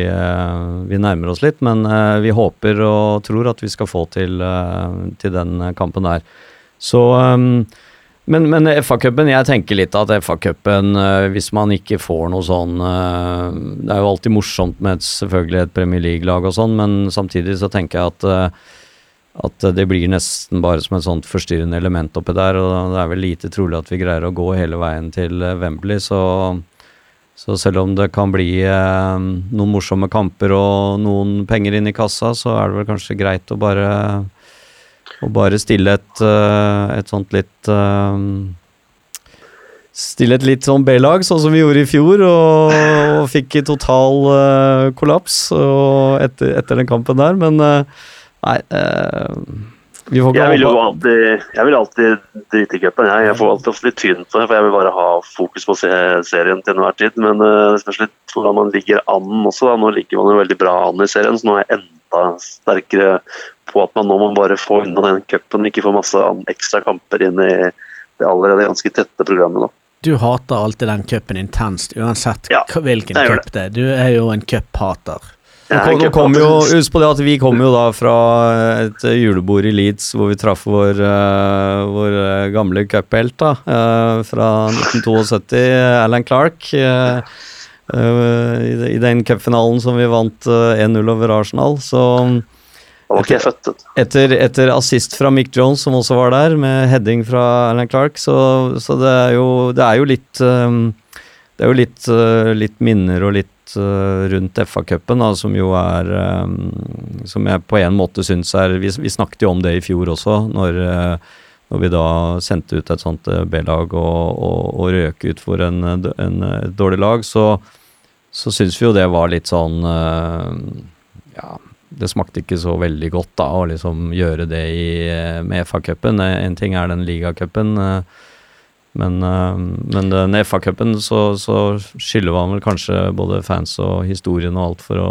vi nærmer oss litt, men vi håper og tror at vi skal få til, til den kampen der. Så men, men FA-cupen, jeg tenker litt at FA-cupen, hvis man ikke får noe sånn Det er jo alltid morsomt med selvfølgelig et Premier League-lag og sånn, men samtidig så tenker jeg at at det blir nesten bare som et sånt forstyrrende element oppi der, og det er vel lite trolig at vi greier å gå hele veien til eh, Wembley, så, så selv om det kan bli eh, noen morsomme kamper og noen penger inn i kassa, så er det vel kanskje greit å bare å bare stille et, eh, et sånt litt eh, Stille et litt sånn B-lag, sånn som vi gjorde i fjor, og, og fikk total eh, kollaps etter, etter den kampen der. Men eh, nei eh, Vi får ikke Jeg vil jo alltid, jeg vil alltid drite i cupen. Jeg, jeg får alltid litt tyn på det, for jeg vil bare ha fokus på se serien til enhver tid. Men eh, det spørs litt hvordan man ligger an også. Da. Nå ligger man jo veldig bra an i serien, så nå er jeg enda sterkere på at man nå må bare få unna den cupen, ikke få masse ekstra kamper inn i det allerede ganske tette programmet. da. Du hater alltid den cupen intenst, uansett Ja, hvilken cup det er. Du er jo en cuphater. Kom, kom jo, husk på det at vi kom jo da fra et eh, julebord i Leeds hvor vi traff vår, eh, vår eh, gamle cuphelt da, fra 1972, Alan Clark. i, den cupfinalen som vi vant eh, 1-0 over Arsenal. Så vet du. etter, etter assist fra Mick Jones, som også var der, med heading fra Alan Clark, så, så det, er jo, det er jo litt um, Det er jo litt, litt minner og litt uh, rundt FA-cupen, da, som jo er um, Som jeg på en måte syns er vi, vi snakket jo om det i fjor også, når, uh, når vi da sendte ut et sånt uh, B-lag og, og, og røk ut for en, uh, en, dårlig lag, så, så syns vi jo det var litt sånn uh, Ja det smakte ikke så veldig godt da å liksom gjøre det i, eh, med FA-cupen. Eh, En ting er den ligacupen, eh, men, eh, men den FA-cupen så, så skylder man vel kanskje både fans og historien og alt for å,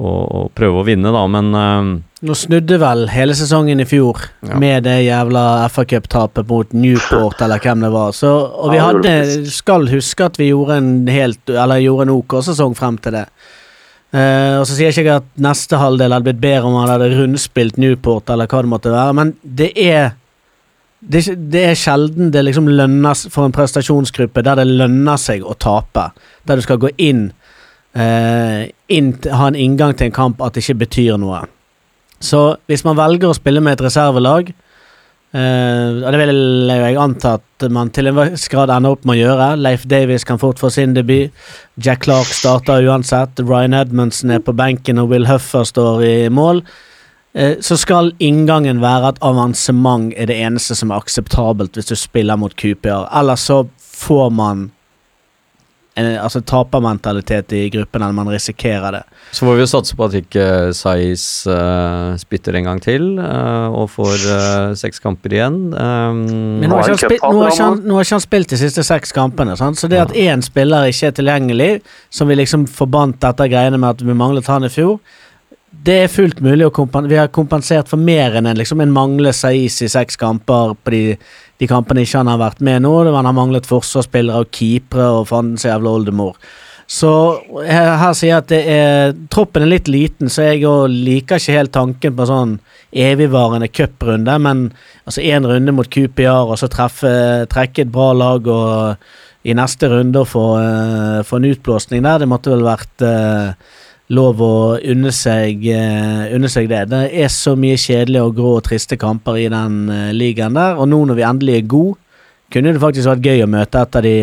og, prøve å vinne, da, men uh, Nå snudde vel hele sesongen i fjor Ja. med det jævla FA Cup-tapet mot Newport, eller hvem det var. Så, og vi hadde, skal huske at vi gjorde en helt Eller gjorde en OK sesong frem til det. Uh, og så sier jeg ikke at neste halvdel hadde blitt bedre om man hadde rundspilt Newport, eller hva det måtte være, men det er det, det er sjelden det liksom lønnes for en prestasjonsgruppe der det lønner seg å tape. Der du skal gå inn, eh, inn ha en inngang til en kamp at det ikke betyr noe. Så hvis man velger å spille med et reservelag, eh, og det vil jeg anta at man til en viss grad ender opp med å gjøre Leif Davies kan fort få sin debut. Jack Clark starter uansett. Ryan Edmundsen er på benken, og Will Huffer står i mål. Eh, så skal inngangen være at avansement er det eneste som er akseptabelt hvis du spiller mot QPR. Ellers så får man en, altså tapermentalitet i gruppen, eller man risikerer det. så får vi jo satse på at ikke Saiz uh, spytter en gang til uh, og får uh, seks kamper igjen. Um, Men nå har, ikke han spilt, nå, har han, han nå har ikke han spilt de siste seks kampene. Sant? Så det at én spiller ikke er tilgjengelig, som vi liksom forbandt dette greiene med at vi manglet han i fjor, det er fullt mulig å kompensere. Vi har kompensert for mer enn en, liksom en mangler Saiz i seks kamper på de, de kampene ikke han har vært med nå. Han har manglet forsvarsspillere og keepere og fandens jævla oldemor. Så her, her sier jeg at er troppen er litt liten, så jeg liker ikke helt tanken på sånn evigvarende cuprunde, men altså én runde mot QPR, og så treffe, trekke et bra lag og i neste runde og få, uh, få en utblåsning der, det måtte vel vært eh, lov å unne seg, eh, unne seg det. Det er så mye kjedelige og grå og triste kamper i den eh, ligaen der, og nå når vi endelig er gode, kunne det faktisk vært gøy å møte et av de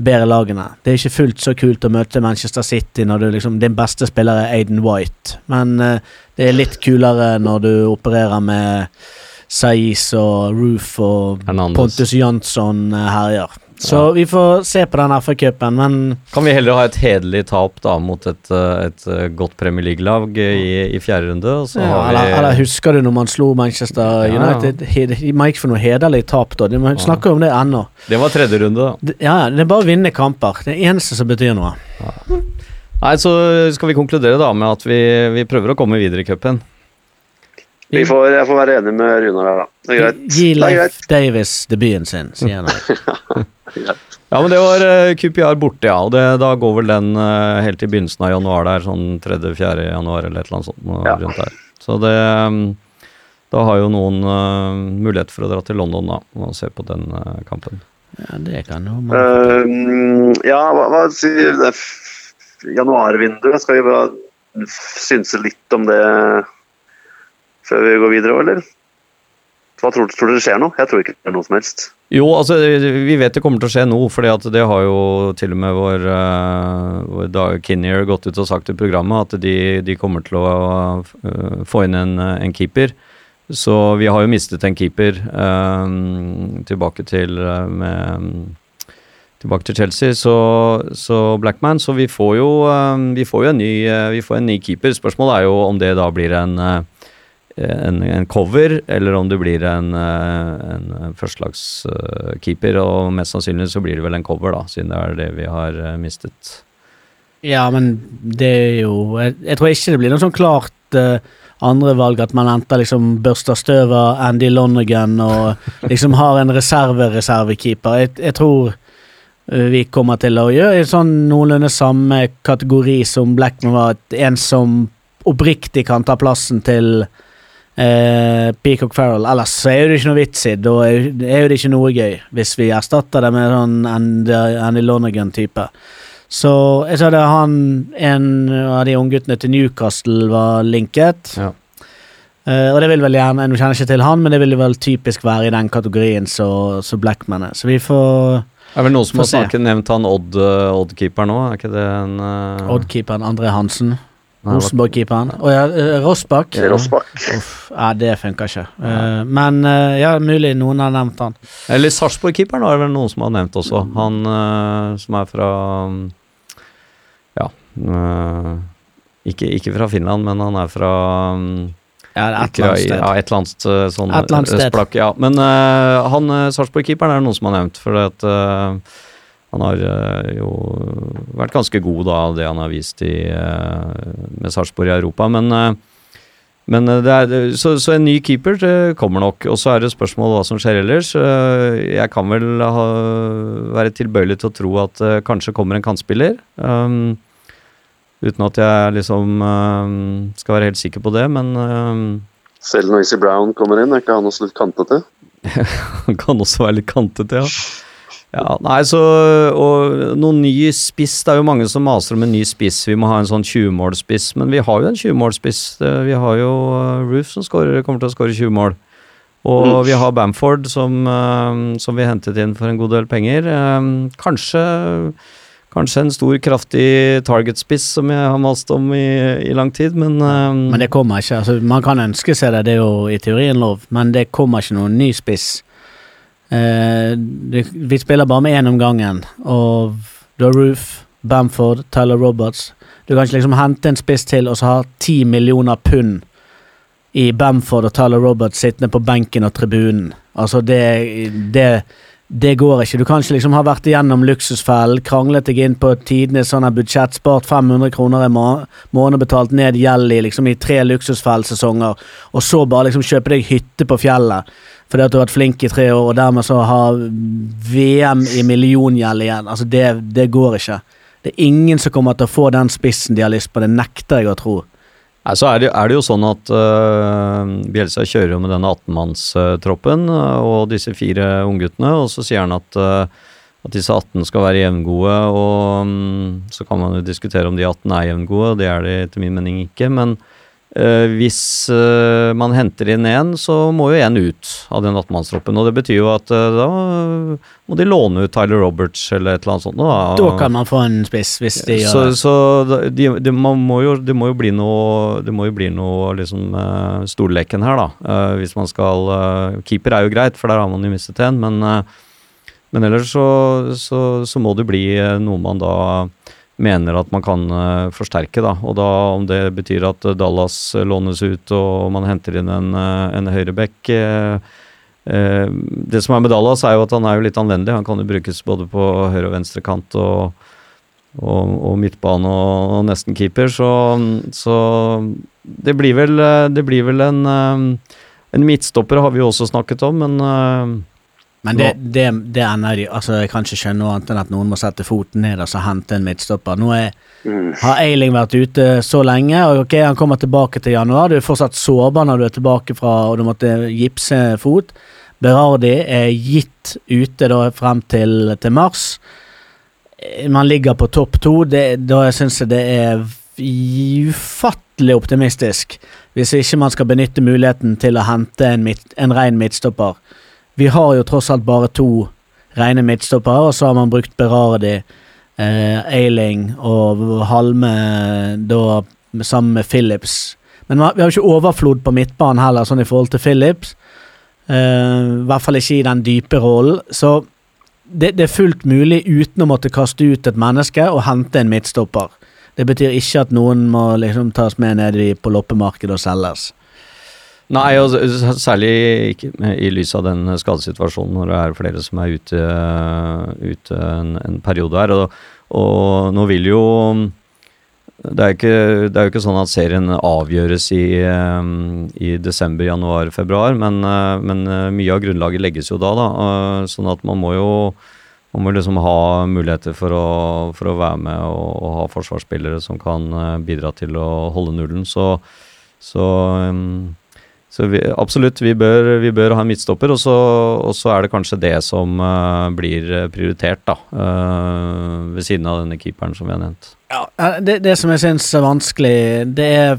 bedre lagene. Det er ikke fullt så kult å møte Manchester City når du liksom, din beste spiller er Aiden White, men uh, det er litt kulere når du opererer med Saiz og Roof og Hernandez. Pontus Jansson herjer. Så Ja. vi får se på den FA-cupen, men Kan vi heller ha et hederlig tap da mot et, eh, et eh, godt Premier League-lag i, i fjerde runde, og så ja, har vi eller, eller husker du når man slo Manchester Ja. United? Man gikk for noe hederlig tap da. De må snakke om det ennå. Det var tredje runde, da. Ja, det er bare å vinne kamper. Det er eneste som betyr noe. Nei, så skal vi konkludere da med at vi, vi prøver å komme videre i cupen. Vi får, jeg får være enig med Runar der, da. Det er greit. Gi Leif greit. Davis debuten sin, sier han. Ja, men det var eh, QPR borte, ja. Og det, da går vel den eh, helt i begynnelsen av januar der, sånn 3.-4. januar eller et eller annet sånt. Ja. rundt der. Så det mm, Da har jo noen uh, mulighet for å dra til London da og se på den kampen. Ja, det kan jo man Eh, ja, hva, hva sier januarvinduet? Skal vi bare synse litt om det før vi går videre, eller? Hva tror, tror dere skjer nå? Jeg tror ikke det er noe som helst. Jo, altså vi vet det kommer til å skje nå, for det har jo til og med vår, uh, vår Dag Kinnear gått ut og sagt i programmet at de, de kommer til å uh, få inn en, en, keeper. Så vi har jo mistet en keeper uh, tilbake til med tilbake til Chelsea, så, så Blackman. Så vi får jo, vi får jo en, ny, vi får en ny keeper. Spørsmålet er jo om det da blir en en, en, cover, eller om du blir en, eh, en førstelagskeeper. Og mest sannsynlig så blir det vel en cover, da, siden det er det vi har eh, mistet. Ja, men det er jo Jeg, jeg tror ikke det blir noe sånn klart uh, andre valg, at man enten liksom børster støv av Andy Lonergan og liksom har en reserve-reservekeeper. Jeg, jeg tror vi kommer til å gjøre en sånn noenlunde samme kategori som Blackman var, at en som oppriktig kan ta plassen til eh, Peacock Farrell. Ellers så er det ikke noe vits i. Da er, er det ikke noe gøy, hvis vi erstatter det med sånn Andy, Lonergan-type. Så jeg sa det han En av de ungguttene til Newcastle var linket. Ja. Eh, og det vil vel gjerne Nå kjenner jeg ikke til han, men det vil vel typisk være i den kategorien så, så Blackman er. Så vi får Det er vel noen som har snakket nevnt han Odd-keeper Odd nå, er ikke det en uh... Odd-keeperen André Hansen. Rosenborg-keeperen. Og ja, eh, Rossbakk. Rossbakk. Ja, det funka ikke. Uh, men uh, ja, mulig noen har nevnt han. Eller Sarpsborg-keeperen var det vel noen som har nevnt også. Han uh, som er fra Ja ikke, ikke, fra Finland, men han er fra ja, et eller annet sted. Ja, et eller annet sånn et eller annet sted. Østplak, ja. Men han Sarpsborg-keeperen er det noen som har nevnt, for at han har uh, jo vært ganske god, da, det han har vist i, uh, med Sarpsborg i Europa. Men, uh, men det er, så, så, en ny keeper kommer nok. Og så er det spørsmål hva som skjer ellers. jeg kan vel ha, være tilbøyelig til å tro at kanskje kommer en kantspiller. Um, uten at jeg liksom skal være helt sikker på det, men Selv Easy Brown kommer inn, er ikke han også litt kantete? han kan også være litt kantete, ja. Ja, nei, så Og noen ny spiss Det er jo mange som maser om en ny spiss. Vi må ha en sånn 20-målspiss, men vi har jo en 20-målspiss. Vi har jo uh, Roof som skårer, kommer til å skåre 20 mål. Og mm. vi har Bamford som, uh, som, vi hentet inn for en god del penger. Um, kanskje Kanskje en stor, kraftig target-spiss som jeg har mast om i, i lang tid, men Men det kommer ikke. altså Man kan ønske seg det, det er jo i teorien lov, men det kommer ikke noen ny spiss. Eh, vi spiller bare med én om gangen, og du har Roof, Bamford, Tyler Roberts. Du kan ikke liksom hente en spiss til og så ha ti millioner pund i Bamford og Tyler Roberts sittende på benken og tribunen. Altså, det, det det går ikke. Du kan ikke liksom ha vært igjennom luksusfellen, kranglet deg inn på tidenes sånn budsjett, spart 500 kroner i må måned, betalt ned gjeld i liksom i tre luksusfellsesonger, og så bare liksom kjøpe deg hytte på fjellet fordi at du har vært flink i tre år, og dermed så har VM i milliongjeld igjen. Altså, det, det går ikke. Det er ingen som kommer til å få den spissen de har lyst på, det nekter jeg å tro. Nei, så er det, er det, jo sånn at uh, Bjelsa kjører jo med denne 18-mannstroppen uh, og disse fire ungguttene, og så sier han at, uh, at disse 18 skal være jevngode, og um, så kan man jo diskutere om de 18 er jevngode, det er de etter min mening ikke, men hvis uh, man henter inn én, så må jo én ut av den 18-mannstroppen. Og det betyr jo at uh, da må de låne ut Tyler Roberts eller et eller annet sånt. Da, da kan man få en spiss, hvis de gjør så, det. Så det de, må de må jo bli noe Det må jo bli noe liksom storleken her, da. hvis man skal Keeper er jo greit, for der har man jo mistet en, men, men ellers så, så, så må det bli noe man da mener at man kan uh, forsterke. Da. Og da om det betyr at Dallas lånes ut og man henter inn en, en høyreback Det som er med Dallas, er jo at han er jo litt anvendig. Han kan jo brukes både på høyre- og venstre kant og, og, og midtbane og, og, nesten keeper, så, så det, blir vel, det blir vel en En midtstopper har vi jo også snakket om, men men det, det, det ender de Altså, jeg kan ikke skjønne noe annet enn at noen må sette foten ned og så hente en midtstopper. Nå er, mm. har Eiling vært ute så lenge, og ok, han kommer tilbake til januar. Du er fortsatt sårbar når du er tilbake fra og du måtte gipse fot. Berardi er gitt ute da frem til, til mars. Man ligger på topp to. Det, da syns jeg det er ufattelig optimistisk hvis ikke man skal benytte muligheten til å hente en, midt, en ren midtstopper. Vi har jo tross alt bare to rene midtstoppere, og så har man brukt Berardi, eh, Eiling og Halme da sammen med Phillips. Men vi har jo ikke overflod på midtbanen heller, sånn i forhold til Phillips. Eh, I hvert fall ikke i den dype rollen. Så det, det er fullt mulig uten å måtte kaste ut et menneske og hente en midtstopper. Det betyr ikke at noen må liksom tas med ned på loppemarkedet og selges. Nei, og særlig ikke i lys av den skadesituasjonen når det er flere som er ute, ute en, en periode her. Og, og nå vil jo det er, ikke, det er jo ikke sånn at serien avgjøres i, i desember, januar, februar, men, men mye av grunnlaget legges jo da. da eh, sånn at man må jo man må liksom ha muligheter for å, for å være med og, og ha forsvarsspillere som kan eh, bidra til å holde nullen. Så, så, så vi, absolutt, vi bør, vi bør ha en midtstopper, og så, og så er det kanskje det som uh, blir prioritert, da. Uh, ved siden av denne keeperen som vi har nevnt. Ja, eh, det, det som jeg syns er vanskelig, det er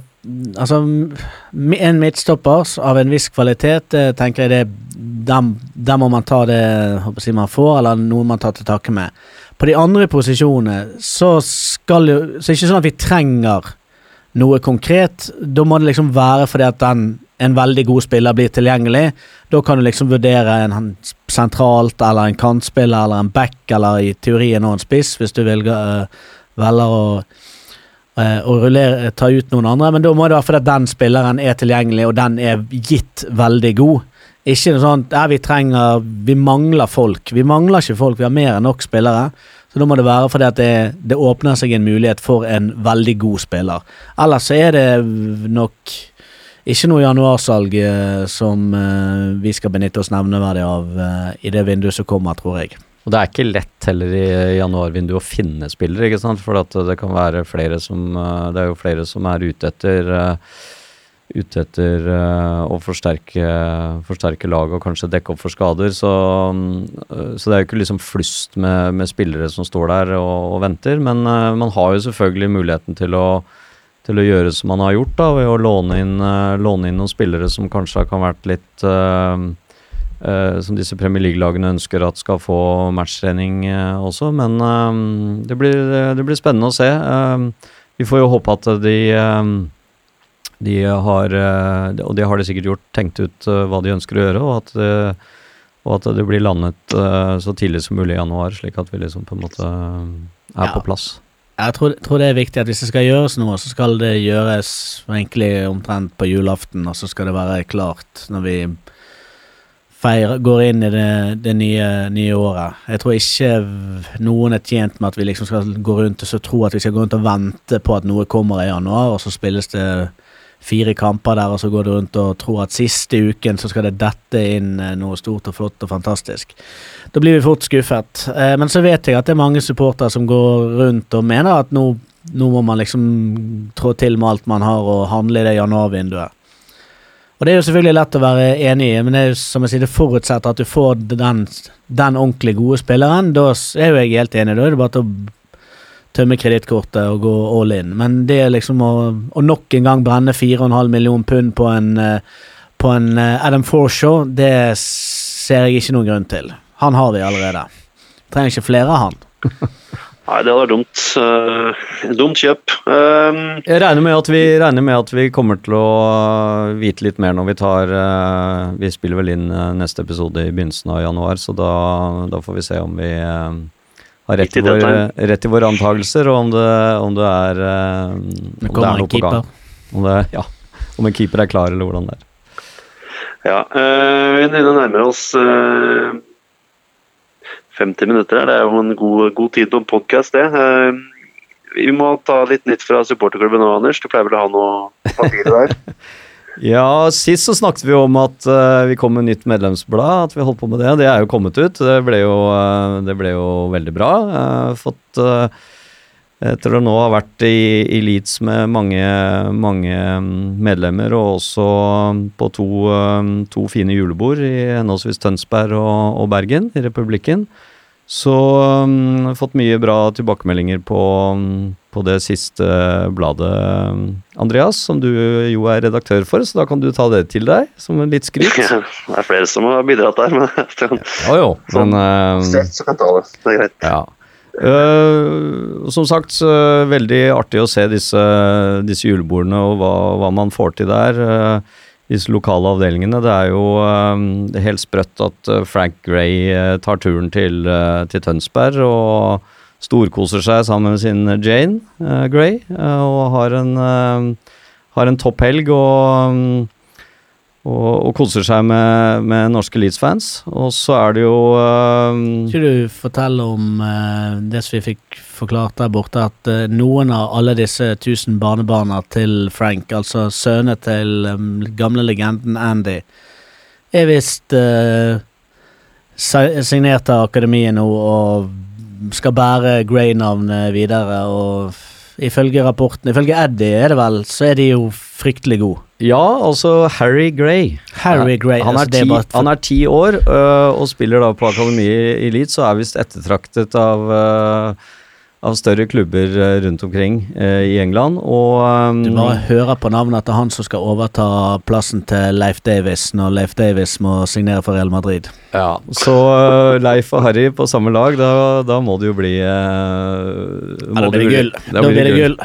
Altså, en midtstopper av en viss kvalitet, tenker jeg det der, der må man ta det jeg, man får, eller noe man tar til takke med. På de andre posisjonene så skal jo Så er det ikke sånn at vi trenger noe konkret. Da må det liksom være fordi at den, en veldig god spiller blir tilgjengelig. Da kan du liksom vurdere en sentralt, eller en kantspiller, eller en back, eller i teorien og en spiss, hvis du velger, uh, velger å eh, å rullere, ta ut noen andre, men da må det være fordi den spilleren er tilgjengelig, og den er gitt veldig god. Ikke noe sånt ja, vi trenger Vi mangler folk. Vi mangler ikke folk, vi har mer enn nok spillere. Så da må det være fordi at det, det åpner seg en mulighet for en veldig god spiller. Ellers så er det nok ikke noe januarsalg eh, som eh, vi skal benytte oss nevneverdig av eh, i det vinduet som kommer, tror jeg. Og det er ikke lett heller i januarvinduet å finne spillere, ikke sant. For det kan være flere som Det er jo flere som er ute etter Ute etter å forsterke, forsterke laget og kanskje dekke opp for skader. Så, mm, så det er jo ikke liksom flust med, med spillere som står der og, og venter. Men man har jo selvfølgelig muligheten til å til å gjøre som han har gjort, da, ved å låne inn, eh, låne inn noen spillere som kanskje kan vært litt Uh, Som disse Premier League-lagene ønsker at skal få matchtrening uh, også. Men uh, det, blir, det blir spennende å se. Vi får jo håpe at de de har, og det har de sikkert gjort, tenkt ut hva de ønsker å gjøre, og at, og at det blir landet så tidlig som mulig i januar, slik at vi liksom på en måte er Ja. på plass. Jeg tror, tror det er viktig at hvis det skal gjøres noe, så skal det gjøres egentlig omtrent på julaften, og så skal det være klart når vi feirer, går inn i det, det nye, nye året. Jeg tror ikke noen er tjent med at vi liksom skal gå rundt og så tro at vi skal gå rundt og vente på at noe kommer i januar, og så spilles det fire kamper der, og så går du rundt og tror at siste uken så skal det dette inn eh, noe stort og flott og fantastisk. Da blir vi fort skuffet. Eh, men så vet jeg at det er mange supportere som går rundt og mener at nå, nå må man liksom trå til med alt man har og handle i det januarvinduet. Og det er jo selvfølgelig lett å være enig i, men det er jo som jeg sier, det forutsetter at du får den, den ordentlig gode spilleren. Da er jo jeg helt enig, da er det bare til å tømme kredittkortet og gå all in. Men det er liksom å, å nok en gang brenne 4,5 million pund på en, eh, på en eh, Adam Forshaw, det ser jeg ikke noen grunn til. Han har vi allerede. Trenger ikke flere av han. Nei, det hadde vært dumt. Uh, dumt kjøp. Um, Jeg regner med, at vi, regner med at vi kommer til å vite litt mer når vi tar uh, Vi spiller vel inn neste episode i begynnelsen av januar, så da, da får vi se om vi øh, har rett i, vår, rett i våre antagelser, og om det, om det er øh, om Det er noe på gang. Om, det, ja, om en keeper er klar, eller hvordan det er. ja, øh, vi nærmer oss øh, 50 minutter her. Det er jo en god, god tid på en podkast, det. Eh, vi må ta litt nytt fra supporterklubben nå, Anders. Du pleier vel å ha noe papirer der? Ja, sist så snakket vi om at uh, vi kom med nytt medlemsblad, at vi holdt på med det. Det er jo kommet ut. Det ble jo, uh, det ble jo veldig bra. Har fått Etter å nå ha vært i, i Leeds med mange, mange mm, medlemmer, og også på to, to fine julebord i henholdsvis Tønsberg og, og Bergen, i Republikken, Så um, fått mye bra tilbakemeldinger på, um, på det siste bladet, um, Andreas, som du jo er redaktør for, så da kan du ta det til deg som en litt skryt. Ja, det er flere som har bidratt der, men Ja jo, men um, så kan ta det. Det er greit. Ja. Uh, som sagt, uh, veldig artig å se disse, disse julebordene og hva, hva man får til der. eh, disse lokale avdelingene. Det er jo uh, helt sprøtt at eh, Frank Gray eh, tar turen til, eh, til Tønsberg og storkoser seg sammen med sin Jane Gray og har en, eh, har en topp helg og mm, og, og koser seg med, med norske Leeds-fans. Og så er det jo uh, Skal du fortelle om uh, det som vi fikk forklart der borte, at uh, noen av alle disse tusen barnebarna til Frank, altså sønnene til um, gamle legenden Andy, er visst uh, signert av akademiet nå og skal bære Grey-navnet videre. Og ifølge rapporten, ifølge Eddie er det vel, så er de jo fryktelig gode. Ja, altså Harry Gray. Harry Gray, Han altså, er det ti, han er ti år øh, og spiller da på akademiet i så er visst ettertraktet av, øh, av større klubber øh, rundt omkring eh, i England. Og um, Du bare hører på navnet til han som skal overta plassen til Leif Davis når Leif Davis må signere for Real Madrid. ja, Så uh, Leif og Harry på samme lag, da, da må det jo bli øh, Ja, da blir det gull. Da Da blir det gull.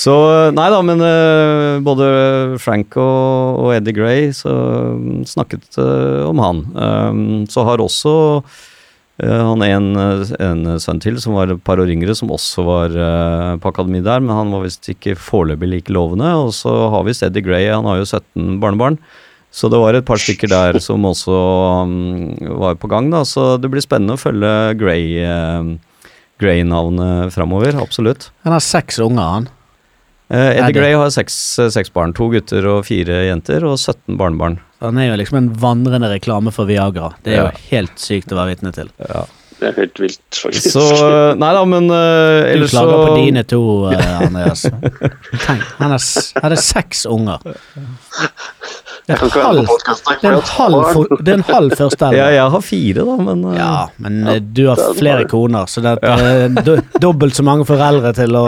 Så nei da, men uh, både Frank og, og Eddie Gray så mm, snakket uh, om han. Um, så har også han en, en sønn til som var et par år yngre, som også var øh, på akademi der, men han var visst ikke foreløpig like lovende. Og så har vi Eddie Gray, han har jo 17 barnebarn. Så det var et par stykker der som også um, var på gang, da. Så det blir spennende å følge Gray, uh, Gray-navnet framover, absolutt. Han har seks unger, han. Eh, Eddie Gray har seks, eh, seks barn. To gutter og fire jenter, og 17 barnebarn. Han er jo liksom en vandrende reklame for Viagra. Det er Ja. jo helt sykt å være vitne til. Ja. Det er helt vilt, faktisk. Så Nei da, men uh, Du ellers så klager på dine to, uh, Andreas. Tenk, han hadde seks unger. Det er halv, det er en halv, det er en halv Ja, jeg har fire, da, men uh, Ja, men eh, du har er flere koner, så det er eh, do, dobbelt så mange foreldre til å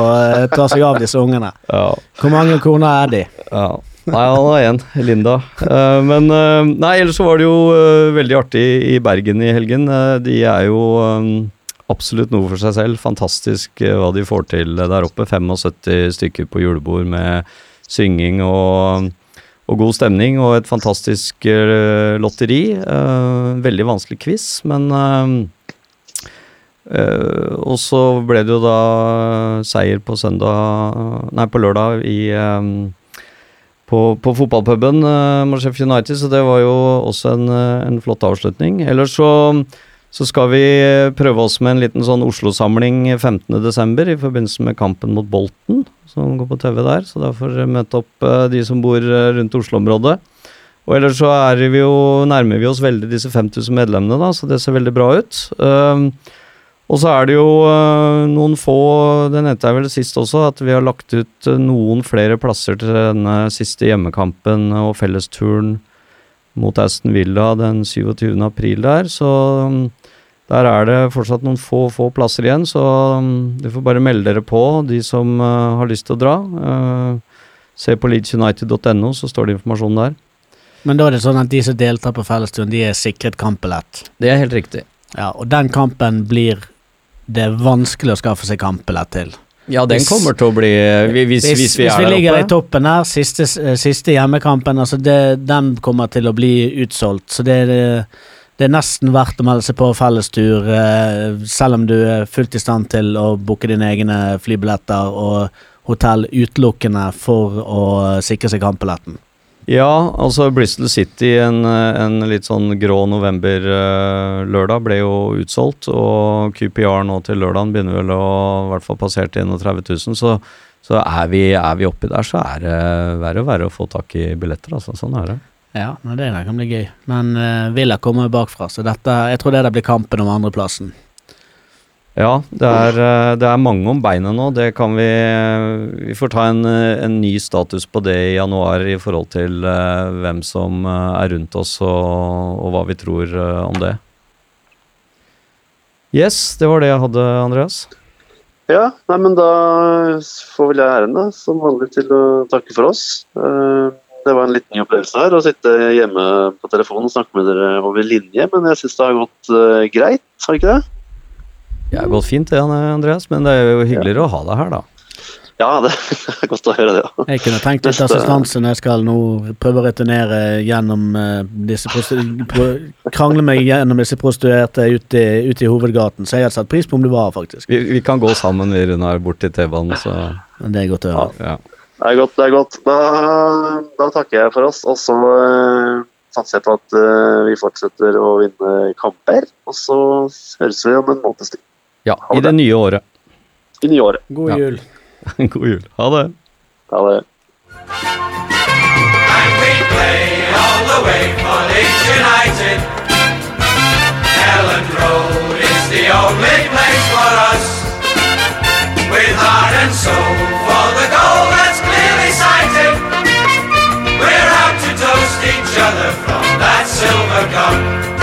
ta seg av disse ungene. ja, Hvor mange koner er de? ja. Nei, han har én, Linda. Eh, men eh, Nei, ellers så var det jo eh, veldig artig i Bergen i helgen. De er jo absolutt noe for seg selv. Fantastisk hva de får til der oppe. 75 stykker på julebord med synging og, og god stemning, og et fantastisk lotteri. Veldig vanskelig quiz, men Og så ble det jo da seier på søndag Nei, på lørdag i på, på fotballpuben uh, mot United, så det var jo også en, eh, en flott avslutning. Ellers så, så skal vi prøve oss med en liten sånn Oslo-samling 15.12. i forbindelse med kampen mot Bolten, som går på TV der. Så dere møte opp uh, de som bor rundt Oslo-området. Og ellers så vi jo, nærmer vi oss veldig disse 5000 medlemmene, da, så det ser veldig bra ut. Um, og så er det jo øh, noen få, det nevnte jeg vel sist også, at vi har lagt ut øh, noen flere plasser til denne siste hjemmekampen og fellesturen mot Aston Villa den 27. april der. Så um, der er det fortsatt noen få, få plasser igjen, så du får bare melde dere på, de som øh, har lyst til å dra. Se på leedsunited.no, så står det informasjon der. Men da er det sånn at de som deltar på fellesturen, de er sikret kampbillett. Det er helt riktig. Ja, og den kampen blir det er vanskelig å skaffe seg kampbillett til. Ja, den Hvis- kommer til å bli Hvis, hvis, hvis vi er der ligger i toppen her, siste, eh, siste hjemmekampen, altså det, den kommer til å bli utsolgt. Så det, er- det er nesten verdt å melde seg på fellestur, eh, selv om du er fullt i stand til å booke dine egne flybilletter og hotell utelukkende for å sikre seg kampbilletten. Ja, altså Bristol City en, en litt sånn grå november-lørdag ble jo utsolgt, og QPR nå til lørdagen begynner vel å i hvert fall passert 31 000, så, så er, vi, er vi oppi der, så er det verre og verre å få tak i billetter, altså. Sånn er det. Ja, det kan bli gøy. Men uh, Villa kommer bakfra, så dette, jeg tror det der blir kampen om andreplassen. Ja, det er, eh, det er mange om beinet nå. Det kan vi Vi får ta en, eh, en ny status på det i januar i forhold til eh, hvem som eh, er rundt oss og, og hva vi tror eh, om det. Yes, det var det jeg hadde, Andreas. Ja, nei, men da får vel jeg æren, da, som vanlig, til å takke for oss. Eh, Det var en liten opplevelse her, å sitte hjemme på telefonen og snakke med dere over linje, men jeg syns det har gått eh, greit, har ikke det? Det har gått fint det, Andreas, men det er jo hyggeligere å ha deg her, da. Ja, det er godt å høre det. ja. Jeg kunne tenkt litt assistanse når jeg skal nå prøve å returnere gjennom eh, disse Krangle meg gjennom disse prostituerte ute i, ute i hovedgaten, så jeg hadde satt pris på om du var her, faktisk. Vi, vi kan gå sammen, vi, Runar, bort til T-banen, så det er godt å høre. ja. Det er godt, det er godt. Da, da takker jeg for oss, og så uh, satser jeg på at uh, vi fortsetter å vinne kamper. Og så høres vi om en måneds tid. Ja, i det nye året. I det nye året. God jul. Ja. God jul. Ha det. Ha det. silver gun.